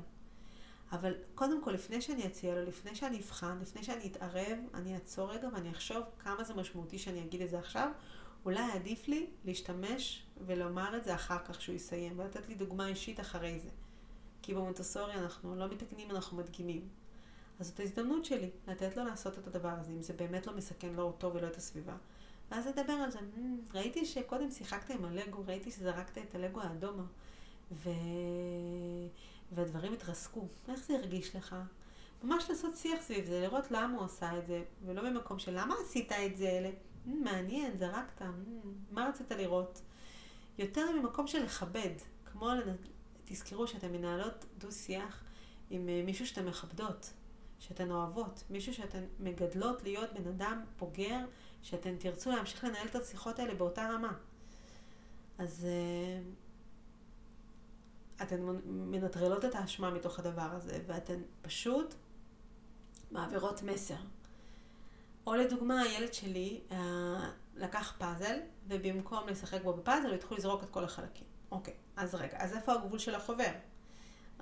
אבל קודם כל, לפני שאני אציע לו, לפני שאני אבחן, לפני שאני אתערב, אני אעצור רגע ואני אחשוב כמה זה משמעותי שאני אגיד את זה עכשיו. אולי עדיף לי להשתמש ולומר את זה אחר כך שהוא יסיים, ולתת לי דוגמה אישית אחרי זה. כי במונטסורי אנחנו לא מתקנים, אנחנו מדגימים. אז זאת ההזדמנות שלי לתת לו לעשות את הדבר הזה, אם זה באמת לא מסכן לא אותו ולא את הסביבה. ואז לדבר על זה. ראיתי שקודם שיחקת עם הלגו, ראיתי שזרקת את הלגו האדומה, ו... והדברים התרסקו. איך זה הרגיש לך? ממש לעשות שיח סביב זה, לראות למה הוא עשה את זה, ולא במקום של למה עשית את זה, mm, מעניין, זרקת, מה רצית לראות? יותר ממקום של לכבד, כמו, תזכרו שאתן מנהלות דו-שיח עם אה, מישהו שאתן מכבדות, שאתן אוהבות, מישהו שאתן מגדלות להיות בן אדם בוגר, שאתן תרצו להמשיך לנהל את השיחות האלה באותה רמה. אז אה, אתן מנטרלות את האשמה מתוך הדבר הזה, ואתן פשוט מעבירות מסר. או לדוגמה, הילד שלי אה, לקח פאזל, ובמקום לשחק בו בפאזל, הוא התחיל לזרוק את כל החלקים. אוקיי, אז רגע, אז איפה הגבול של החובר?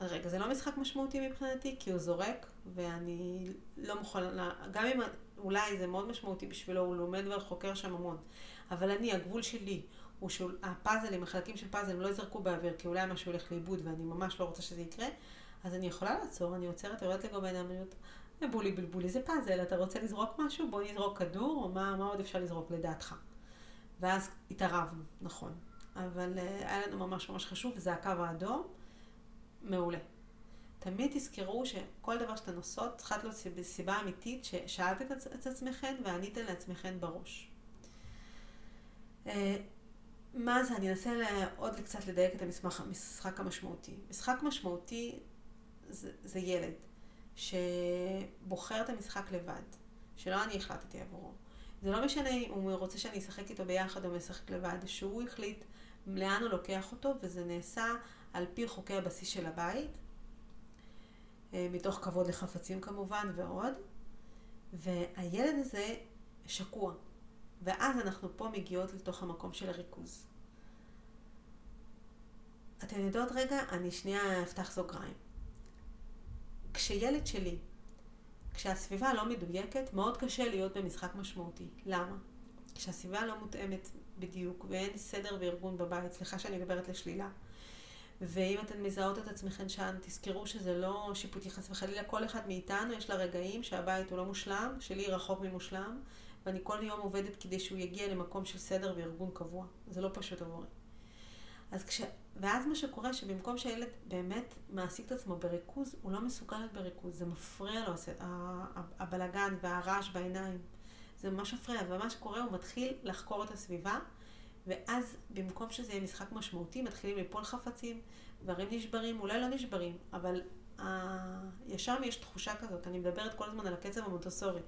רגע, זה לא משחק משמעותי מבחינתי, כי הוא זורק, ואני לא מוכנה, גם אם אולי זה מאוד משמעותי בשבילו, הוא לומד וחוקר שם המון. אבל אני, הגבול שלי, הוא שהפאזלים, החלקים של פאזל, הם לא יזרקו באוויר, כי אולי משהו הולך לאיבוד ואני ממש לא רוצה שזה יקרה, אז אני יכולה לעצור, אני עוצרת, יורדת לגבי אומרת, בולי בלבולי זה פאזל, אתה רוצה לזרוק משהו? בוא נזרוק כדור, או מה, מה עוד אפשר לזרוק לדעתך? ואז התערבנו, נכון. אבל uh, היה לנו ממש ממש חשוב, וזה הקו האדום, מעולה. תמיד תזכרו שכל דבר שאתן עושות, צריכה להיות סיבה אמיתית ששאלת את, את עצמכם ועניתן לעצמכם בראש. Uh, מה זה? אני אנסה עוד קצת לדייק את המשחק המשמעותי. משחק משמעותי זה, זה ילד שבוחר את המשחק לבד, שלא אני החלטתי עבורו. זה לא משנה אם הוא רוצה שאני אשחק איתו ביחד או משחק לבד, שהוא החליט לאן הוא לוקח אותו, וזה נעשה על פי חוקי הבסיס של הבית, אה, מתוך כבוד לחפצים כמובן ועוד. והילד הזה שקוע. ואז אנחנו פה מגיעות לתוך המקום של הריכוז. אתן יודעות רגע, אני שנייה אפתח סוגריים. כשילד שלי, כשהסביבה לא מדויקת, מאוד קשה להיות במשחק משמעותי. למה? כשהסביבה לא מותאמת בדיוק, ואין סדר וארגון בבית, סליחה שאני מדברת לשלילה. ואם אתן מזהות את עצמכן שם, תזכרו שזה לא שיפוטי חס וחלילה, כל אחד מאיתנו יש לה רגעים שהבית הוא לא מושלם, שלי רחוק ממושלם, ואני כל יום עובדת כדי שהוא יגיע למקום של סדר וארגון קבוע. זה לא פשוט עבורי. אז כש... ואז מה שקורה, שבמקום שהילד באמת מעסיק את עצמו בריכוז, הוא לא מסוגל להיות בריכוז. זה מפריע לו, הבלגן והרעש בעיניים. זה ממש מפריע. ומה שקורה, הוא מתחיל לחקור את הסביבה, ואז במקום שזה יהיה משחק משמעותי, מתחילים ליפול חפצים, דברים נשברים, אולי לא נשברים, אבל ה... ישר יש תחושה כזאת, אני מדברת כל הזמן על הקצב המונטוסורי.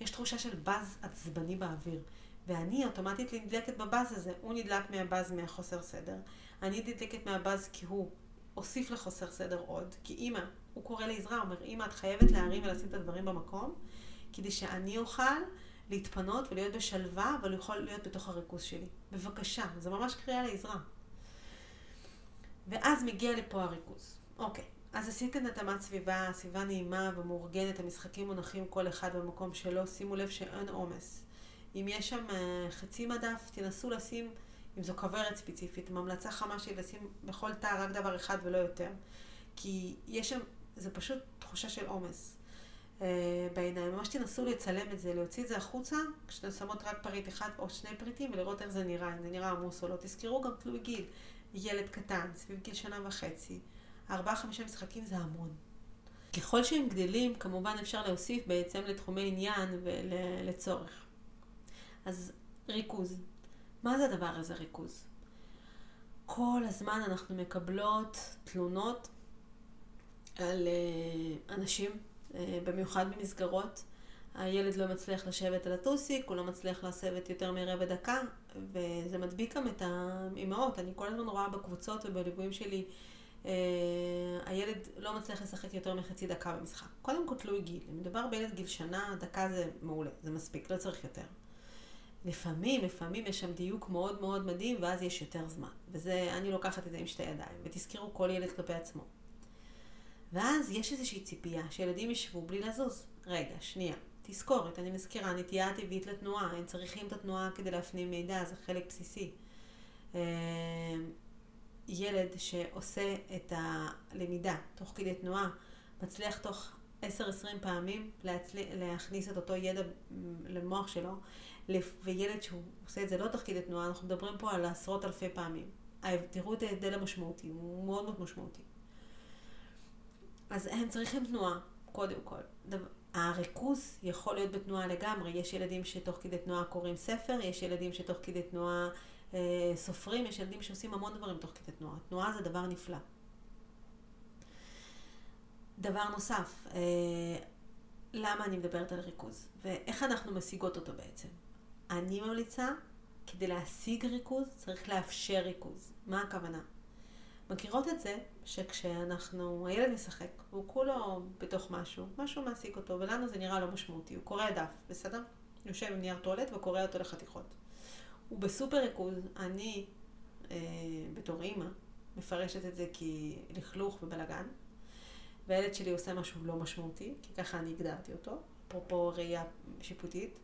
יש תחושה של באז עצבני באוויר. ואני אוטומטית נדלקת בבאז הזה. הוא נדלק מהבאז מהחוסר סדר. אני נדלקת מהבאז כי הוא הוסיף לחוסר סדר עוד. כי אימא, הוא קורא לעזרה, אומר, אימא, את חייבת להרים ולשים את הדברים במקום, כדי שאני אוכל להתפנות ולהיות בשלווה, אבל יכול להיות בתוך הריכוז שלי. בבקשה, זה ממש קריאה לעזרה. ואז מגיע לפה הריכוז. אוקיי, אז עשיתם התאמת סביבה, סביבה נעימה ומאורגנת, המשחקים מונחים כל אחד במקום שלו, שימו לב שאין עומס. אם יש שם אה, חצי מדף, תנסו לשים, אם זו כוורת ספציפית, ממלצה חמה שלי לשים בכל תא רק דבר אחד ולא יותר. כי יש שם, זה פשוט תחושה של עומס אה, בעיניים. ממש תנסו לצלם את זה, להוציא את זה החוצה, כשאתן שמות רק פריט אחד או שני פריטים, ולראות איך זה נראה, אם זה נראה עמוס או לא. תזכרו גם תלוי גיל. ילד קטן, סביב גיל שנה וחצי. ארבעה-חמישה משחקים זה המון. ככל שהם גדלים, כמובן אפשר להוסיף בעצם לתחומי עניין ולצורך. אז ריכוז. מה זה הדבר הזה ריכוז? כל הזמן אנחנו מקבלות תלונות על uh, אנשים, uh, במיוחד במסגרות. הילד לא מצליח לשבת על הטוסיק, הוא לא מצליח לשבת יותר מרבע דקה, וזה מדביק גם את האימהות. אני כל הזמן רואה בקבוצות ובליוויים שלי, uh, הילד לא מצליח לשחק יותר מחצי דקה במשחק. קודם כל תלוי גיל. אם מדובר בילד גיל שנה, דקה זה מעולה, זה מספיק, לא צריך יותר. לפעמים, לפעמים יש שם דיוק מאוד מאוד מדהים, ואז יש יותר זמן. וזה, אני לוקחת את זה עם שתי ידיים. ותזכרו כל ילד כלפי עצמו. ואז יש איזושהי ציפייה שילדים ישבו בלי לזוז. רגע, שנייה. תזכורת, אני מזכירה, נטייה טבעית לתנועה. הם צריכים את התנועה כדי להפנים מידע, זה חלק בסיסי. אה, ילד שעושה את הלמידה תוך כדי תנועה, מצליח תוך 10-20 פעמים להצל... להכניס את אותו ידע למוח שלו, וילד שהוא עושה את זה לא תוך כדי תנועה, אנחנו מדברים פה על עשרות אלפי פעמים. תראו את ההבדל המשמעותי, הוא מאוד מאוד משמעותי. אז הם צריכים תנועה, קודם כל. הריכוז יכול להיות בתנועה לגמרי. יש ילדים שתוך כדי תנועה קוראים ספר, יש ילדים שתוך כדי תנועה אה, סופרים, יש ילדים שעושים המון דברים תוך כדי תנועה. תנועה זה דבר נפלא. דבר נוסף, אה, למה אני מדברת על ריכוז, ואיך אנחנו משיגות אותו בעצם. אני ממליצה, כדי להשיג ריכוז, צריך לאפשר ריכוז. מה הכוונה? מכירות את זה שכשאנחנו, הילד משחק, והוא כולו בתוך משהו, משהו מעסיק אותו, ולנו זה נראה לא משמעותי, הוא קורא דף, בסדר? יושב עם נייר טואלט וקורא אותו לחתיכות. הוא בסופר ריכוז, אני, אה, בתור אימא, מפרשת את זה כלכלוך ובלאגן, והילד שלי עושה משהו לא משמעותי, כי ככה אני הגדרתי אותו, אפרופו ראייה שיפוטית,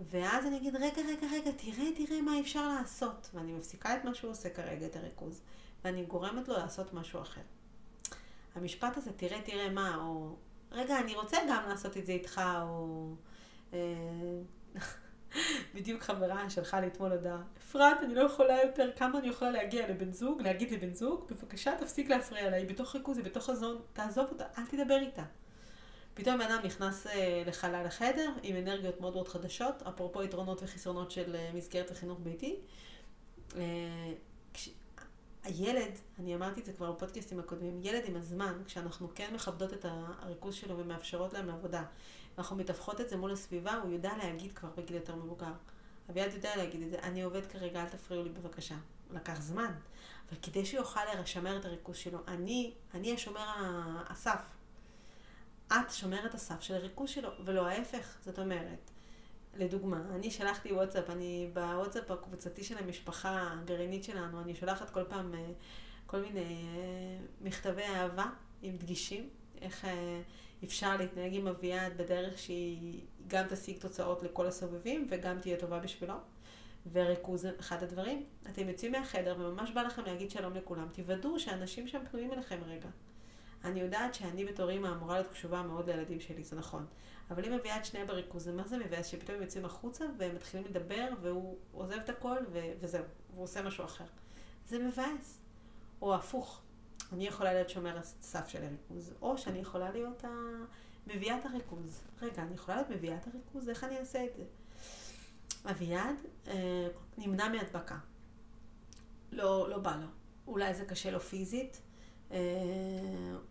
ואז אני אגיד, רגע, רגע, רגע, תראה, תראה מה אפשר לעשות. ואני מפסיקה את מה שהוא עושה כרגע, את הריכוז, ואני גורמת לו לעשות משהו אחר. המשפט הזה, תראה, תראה מה, או רגע, אני רוצה גם לעשות את זה איתך, או... אה, בדיוק חברה שלחה לי אתמול הודעה, אפרת, אני לא יכולה יותר, כמה אני יכולה להגיע לבן זוג, להגיד לבן זוג, בבקשה תפסיק להפריע לה, היא בתוך ריכוז, היא בתוך חזון, תעזוב אותה, אל תדבר איתה. פתאום בן אדם נכנס אה, לחלל החדר עם אנרגיות מאוד מאוד חדשות, אפרופו יתרונות וחסרונות של אה, מסגרת החינוך ביתי. אה, הילד, אני אמרתי את זה כבר בפודקאסטים הקודמים, ילד עם הזמן, כשאנחנו כן מכבדות את הריכוז שלו ומאפשרות להם לעבודה, ואנחנו מתווכות את זה מול הסביבה, הוא יודע להגיד כבר בגיל יותר מבוגר. אביעד יודע להגיד את זה, אני עובד כרגע, אל תפריעו לי בבקשה. לקח זמן, אבל כדי שהוא יוכל לשמר את הריכוז שלו, אני, אני השומר הסף. את שומרת הסף של הריכוז שלו, ולא ההפך. זאת אומרת, לדוגמה, אני שלחתי וואטסאפ, אני בוואטסאפ הקבוצתי של המשפחה הגרעינית שלנו, אני שולחת כל פעם אה, כל מיני אה, מכתבי אהבה עם דגישים, איך אה, אפשר להתנהג עם אביעד בדרך שהיא גם תשיג תוצאות לכל הסובבים וגם תהיה טובה בשבילו. וריכוז אחד הדברים. אתם יוצאים מהחדר וממש בא לכם להגיד שלום לכולם. תוודאו שאנשים שם פנויים אליכם רגע. אני יודעת שאני בתור אימא אמורה להיות קשובה מאוד לילדים שלי, זה נכון. אבל אם מביאה את שניהם בריכוז, זה מה זה מבאס? שפתאום הם יוצאים החוצה והם מתחילים לדבר והוא עוזב את הכל ו- וזהו, והוא עושה משהו אחר. זה מבאס. או הפוך, אני יכולה להיות שומר הסף של הריכוז, או שאני יכולה להיות מביאה את הריכוז. רגע, אני יכולה להיות מביאה את הריכוז? איך אני אעשה את זה? אביעד אה, נמנע מהדבקה. לא, לא בא לו. אולי זה קשה לו פיזית,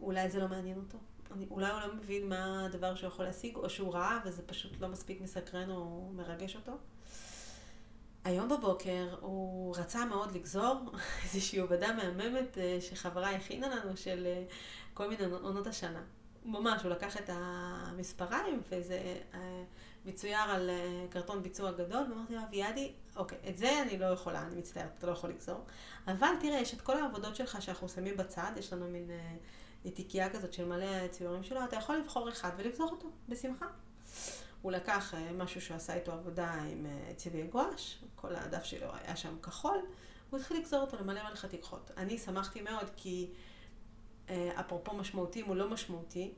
אולי זה לא מעניין אותו. אני, אולי הוא לא מבין מה הדבר שהוא יכול להשיג, או שהוא ראה וזה פשוט לא מספיק מסקרן או מרגש אותו. היום בבוקר הוא רצה מאוד לגזור איזושהי עובדה מהממת אה, שחברה הכינה לנו של אה, כל מיני עונות השנה. ממש, הוא לקח את המספריים וזה מצויר על קרטון ביצוע גדול, ואמרתי לו, אביעדי, אוקיי, את זה אני לא יכולה, אני מצטערת, אתה לא יכול לגזור. אבל תראה, יש את כל העבודות שלך שאנחנו שמים בצד, יש לנו מין אה, תיקייה כזאת של מלא ציורים שלו, אתה יכול לבחור אחד ולגזור אותו, בשמחה. הוא לקח אה, משהו שהוא עשה איתו עבודה עם אה, צבעי גואש, כל הדף שלו היה שם כחול, הוא התחיל לגזור אותו למלא מלא חתיכות. אני שמחתי מאוד כי אפרופו משמעותי מול לא משמעותי,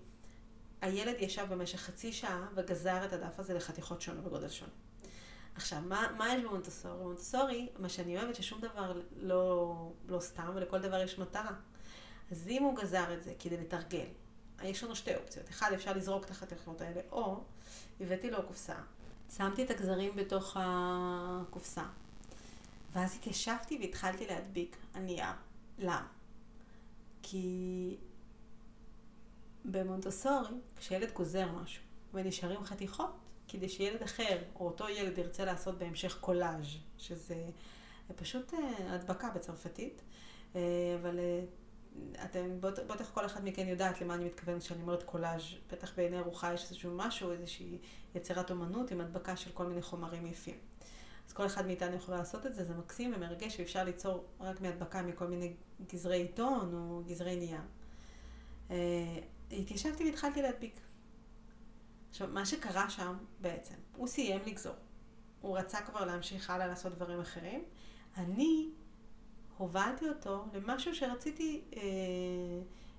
הילד ישב במשך חצי שעה וגזר את הדף הזה לחתיכות שונות בגודל שונה. עכשיו, מה, מה יש במונטסורי? במונטסורי, מה שאני אוהבת, ששום דבר לא, לא סתם, ולכל דבר יש מטרה. אז אם הוא גזר את זה כדי לתרגל, יש לנו שתי אופציות. אחד, אפשר לזרוק את החתיכות האלה, או הבאתי לו קופסה, שמתי את הגזרים בתוך הקופסה, ואז התיישבתי והתחלתי להדביק על נייר. למה? כי במונטסורי, כשילד גוזר משהו ונשארים חתיכות, כדי שילד אחר, או אותו ילד ירצה לעשות בהמשך קולאז', שזה פשוט אה, הדבקה בצרפתית, אה, אבל אה, אתם, בטח כל אחד מכן יודעת למה אני מתכוונת כשאני אומרת קולאז', בטח בעיני רוחה יש איזשהו משהו, איזושהי יצירת אומנות עם הדבקה של כל מיני חומרים יפים. אז כל אחד מאיתנו יכול לעשות את זה, זה מקסים ומרגש, ואפשר ליצור רק מהדבקה מכל מיני גזרי עיתון או גזרי נייר. התיישבתי והתחלתי להדביק. עכשיו, מה שקרה שם בעצם, הוא סיים לגזור. הוא רצה כבר להמשיך הלאה לעשות דברים אחרים. אני הובלתי אותו למשהו שרציתי אה,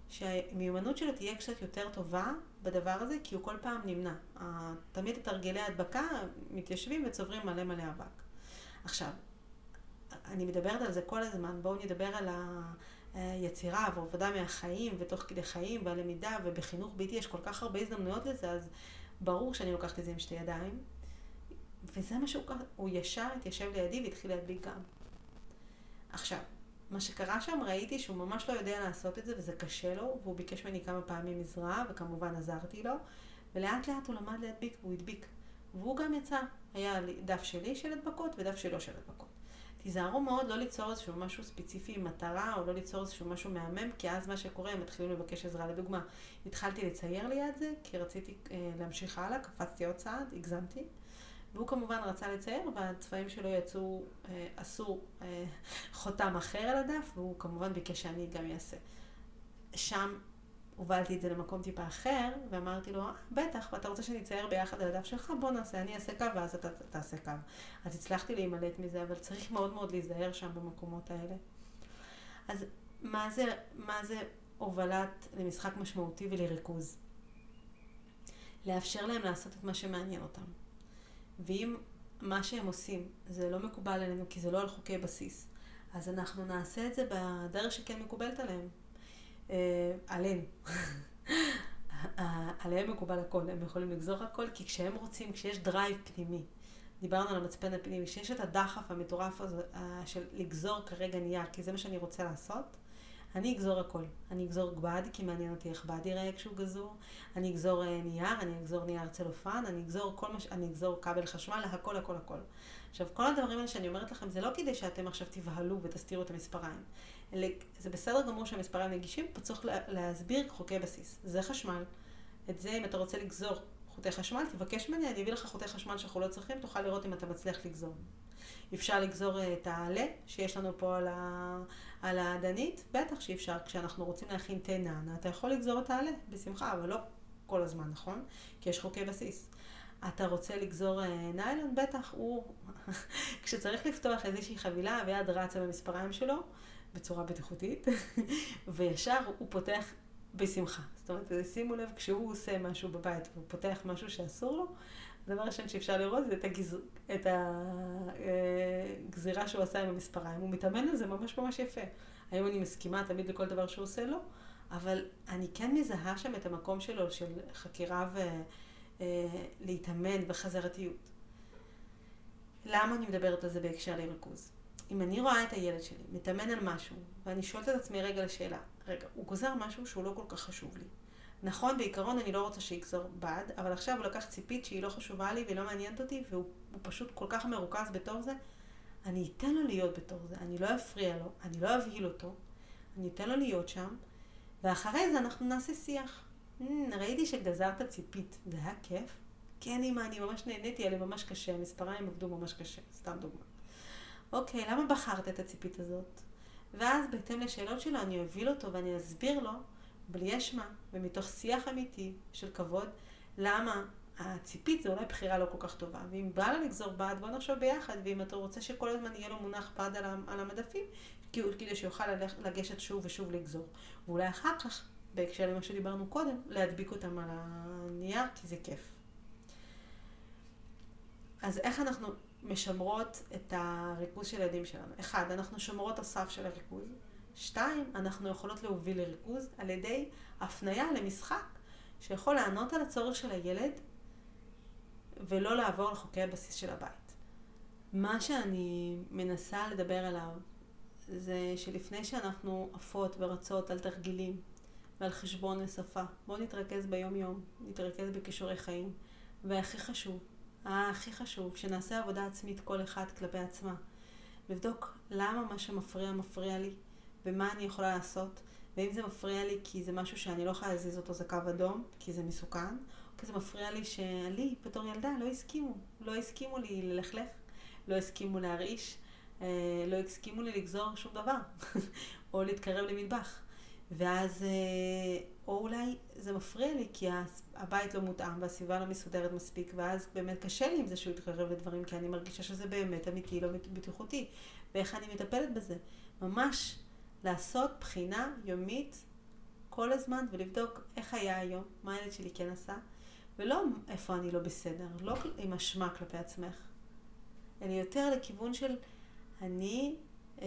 שהמיומנות שלו תהיה קצת יותר טובה בדבר הזה, כי הוא כל פעם נמנע. תמיד את הרגלי ההדבקה מתיישבים וצוברים מלא מלא אבק. עכשיו, אני מדברת על זה כל הזמן, בואו נדבר על היצירה ועבודה מהחיים ותוך כדי חיים והלמידה ובחינוך ביתי יש כל כך הרבה הזדמנויות לזה, אז ברור שאני לוקחת את זה עם שתי ידיים. וזה מה שהוא קרה, הוא ישר התיישב לידי והתחיל להדביק גם. עכשיו, מה שקרה שם, ראיתי שהוא ממש לא יודע לעשות את זה וזה קשה לו, והוא ביקש ממני כמה פעמים עזרה, וכמובן עזרתי לו, ולאט לאט הוא למד להדביק והוא הדביק. והוא גם יצא, היה דף שלי של הדבקות ודף שלו של הדבקות. תיזהרו מאוד לא ליצור איזשהו משהו ספציפי עם מטרה, או לא ליצור איזשהו משהו מהמם, כי אז מה שקורה, הם מתחילים לבקש עזרה. לדוגמה, התחלתי לצייר ליד זה, כי רציתי אה, להמשיך הלאה, קפצתי עוד צעד, הגזמתי. והוא כמובן רצה לצייר, והצבעים שלו יצאו, אה, עשו אה, חותם אחר על הדף, והוא כמובן ביקש שאני גם אעשה. שם הובלתי את זה למקום טיפה אחר, ואמרתי לו, אה, בטח, ואתה רוצה שאני אצייר ביחד על הדף שלך? בוא נעשה, אני אעשה קו ואז אתה תעשה קו. אז הצלחתי להימלט מזה, אבל צריך מאוד מאוד להיזהר שם במקומות האלה. אז מה זה, מה זה הובלת למשחק משמעותי ולריכוז? לאפשר להם לעשות את מה שמעניין אותם. ואם מה שהם עושים זה לא מקובל עלינו כי זה לא על חוקי בסיס, אז אנחנו נעשה את זה בדרך שכן מקובלת עליהם. אה, עלינו. עליהם מקובל הכל, הם יכולים לגזור הכל, כי כשהם רוצים, כשיש drive פנימי, דיברנו על המצפן הפנימי, כשיש את הדחף המטורף הזה אה, של לגזור כרגע נייר, כי זה מה שאני רוצה לעשות, אני אגזור הכל. אני אגזור בד, כי מעניין אותי איך בד ייראה כשהוא גזור. אני אגזור אה, נייר, אני אגזור נייר צלופן, אני אגזור כל מה ש... אני אגזור כבל חשמל, הכל, הכל, הכל. עכשיו, כל הדברים האלה שאני אומרת לכם, זה לא כדי שאתם עכשיו תבהלו ותסתירו את המספריים. זה בסדר גמור שהמספריים נגישים, פה צריך להסביר חוקי בסיס. זה חשמל. את זה, אם אתה רוצה לגזור חוטי חשמל, תבקש ממני, אני אביא לך חוטי חשמל שאנחנו לא צריכים, תוכל לראות אם אתה מצליח לגזור. אפשר לגזור אה, את העלה שיש לנו פה על, ה... על האדנית? בטח שאפשר. כשאנחנו רוצים להכין תה נענה, אתה יכול לגזור את העלה, בשמחה, אבל לא כל הזמן, נכון? כי יש חוקי בסיס. אתה רוצה לגזור אה, ניילון? בטח, הוא... כשצריך לפתוח איזושהי חבילה, ויד רצה במספריים שלו, בצורה בטיחותית, וישר הוא פותח בשמחה. זאת אומרת, שימו לב, כשהוא עושה משהו בבית והוא פותח משהו שאסור לו, הדבר הראשון שאפשר לראות זה את, הגז... את הגזירה שהוא עשה עם המספריים. הוא מתאמן על זה ממש ממש יפה. היום אני מסכימה תמיד לכל דבר שהוא עושה לו, אבל אני כן מזהה שם את המקום שלו של חקירה ולהתאמן אה, וחזרתיות. למה אני מדברת על זה בהקשר לריכוז? אם אני רואה את הילד שלי מתאמן על משהו, ואני שואלת את עצמי רגע לשאלה, רגע, הוא גוזר משהו שהוא לא כל כך חשוב לי. נכון, בעיקרון אני לא רוצה שיגזור בד, אבל עכשיו הוא לקח ציפית שהיא לא חשובה לי והיא לא מעניינת אותי, והוא פשוט כל כך מרוכז בתור זה, אני אתן לו להיות בתור זה, אני לא אפריע לו, אני לא אבהיל אותו, אני אתן לו להיות שם, ואחרי זה אנחנו נעשה שיח. Mm, ראיתי שגזרת ציפית, זה היה כיף? כן, אמא, אני ממש נהניתי, היה לי ממש קשה, המספריים עבדו ממש קשה, סתם דוגמה. אוקיי, למה בחרת את הציפית הזאת? ואז בהתאם לשאלות שלו אני אוביל אותו ואני אסביר לו בלי אשמה ומתוך שיח אמיתי של כבוד, למה הציפית זה אולי בחירה לא כל כך טובה. ואם בא לה לגזור בד, בוא נחשוב ביחד, ואם אתה רוצה שכל הזמן יהיה לו מונח בד על המדפים, כדי שיוכל לגשת שוב ושוב לגזור. ואולי אחר כך, בהקשר למה שדיברנו קודם, להדביק אותם על הנייר, כי זה כיף. אז איך אנחנו משמרות את הריכוז של הילדים שלנו? אחד, אנחנו שומרות הסף של הריכוז. שתיים, אנחנו יכולות להוביל לריכוז על ידי הפנייה למשחק שיכול לענות על הצורך של הילד ולא לעבור לחוקי הבסיס של הבית. מה שאני מנסה לדבר עליו זה שלפני שאנחנו עפות ורצות על תרגילים ועל חשבון ושפה, בואו נתרכז ביום-יום, נתרכז בכישורי חיים. והכי חשוב, הכי חשוב, שנעשה עבודה עצמית כל אחד כלפי עצמה. לבדוק למה מה שמפריע מפריע לי, ומה אני יכולה לעשות, ואם זה מפריע לי כי זה משהו שאני לא יכולה להזיז אותו, זה קו אדום, כי זה מסוכן, או כי זה מפריע לי שלי, בתור ילדה, לא הסכימו. לא הסכימו לי ללכלך, לא הסכימו להרעיש, אה, לא הסכימו לי לגזור שום דבר, או להתקרב למטבח. ואז, אה, או אולי זה מפריע לי כי הבית לא מותאם והסביבה לא מסודרת מספיק, ואז באמת קשה לי עם זה שהוא יתקרב לדברים, כי אני מרגישה שזה באמת אמיתי, לא בטיחותי. ואיך אני מטפלת בזה? ממש לעשות בחינה יומית כל הזמן ולבדוק איך היה היום, מה הילד שלי כן עשה, ולא איפה אני לא בסדר, לא עם אשמה כלפי עצמך, אלא יותר לכיוון של אני אה,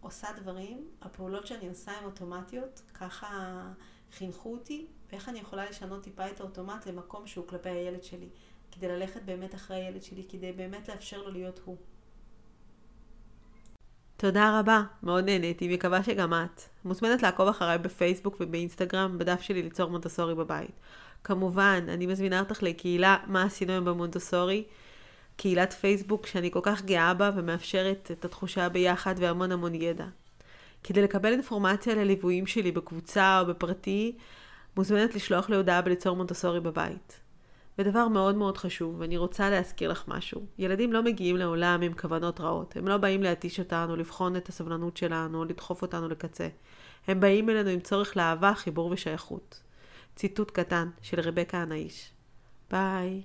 עושה דברים, הפעולות שאני עושה הן אוטומטיות, ככה חינכו אותי, ואיך אני יכולה לשנות טיפה את האוטומט למקום שהוא כלפי הילד שלי, כדי ללכת באמת אחרי הילד שלי, כדי באמת לאפשר לו להיות הוא. תודה רבה, מאוד נהניתי, מקווה שגם את. מוזמנת לעקוב אחריי בפייסבוק ובאינסטגרם, בדף שלי ליצור מונטסורי בבית. כמובן, אני מזמינה אותך לקהילה מה עשינו היום במונטסורי, קהילת פייסבוק שאני כל כך גאה בה ומאפשרת את התחושה ביחד והמון המון ידע. כדי לקבל אינפורמציה על הליוויים שלי בקבוצה או בפרטי, מוזמנת לשלוח לי הודעה בליצור מונטסורי בבית. ודבר מאוד מאוד חשוב, ואני רוצה להזכיר לך משהו. ילדים לא מגיעים לעולם עם כוונות רעות. הם לא באים להתיש אותנו, לבחון את הסבלנות שלנו, לדחוף אותנו לקצה. הם באים אלינו עם צורך לאהבה, חיבור ושייכות. ציטוט קטן של רבקה הנאיש. ביי.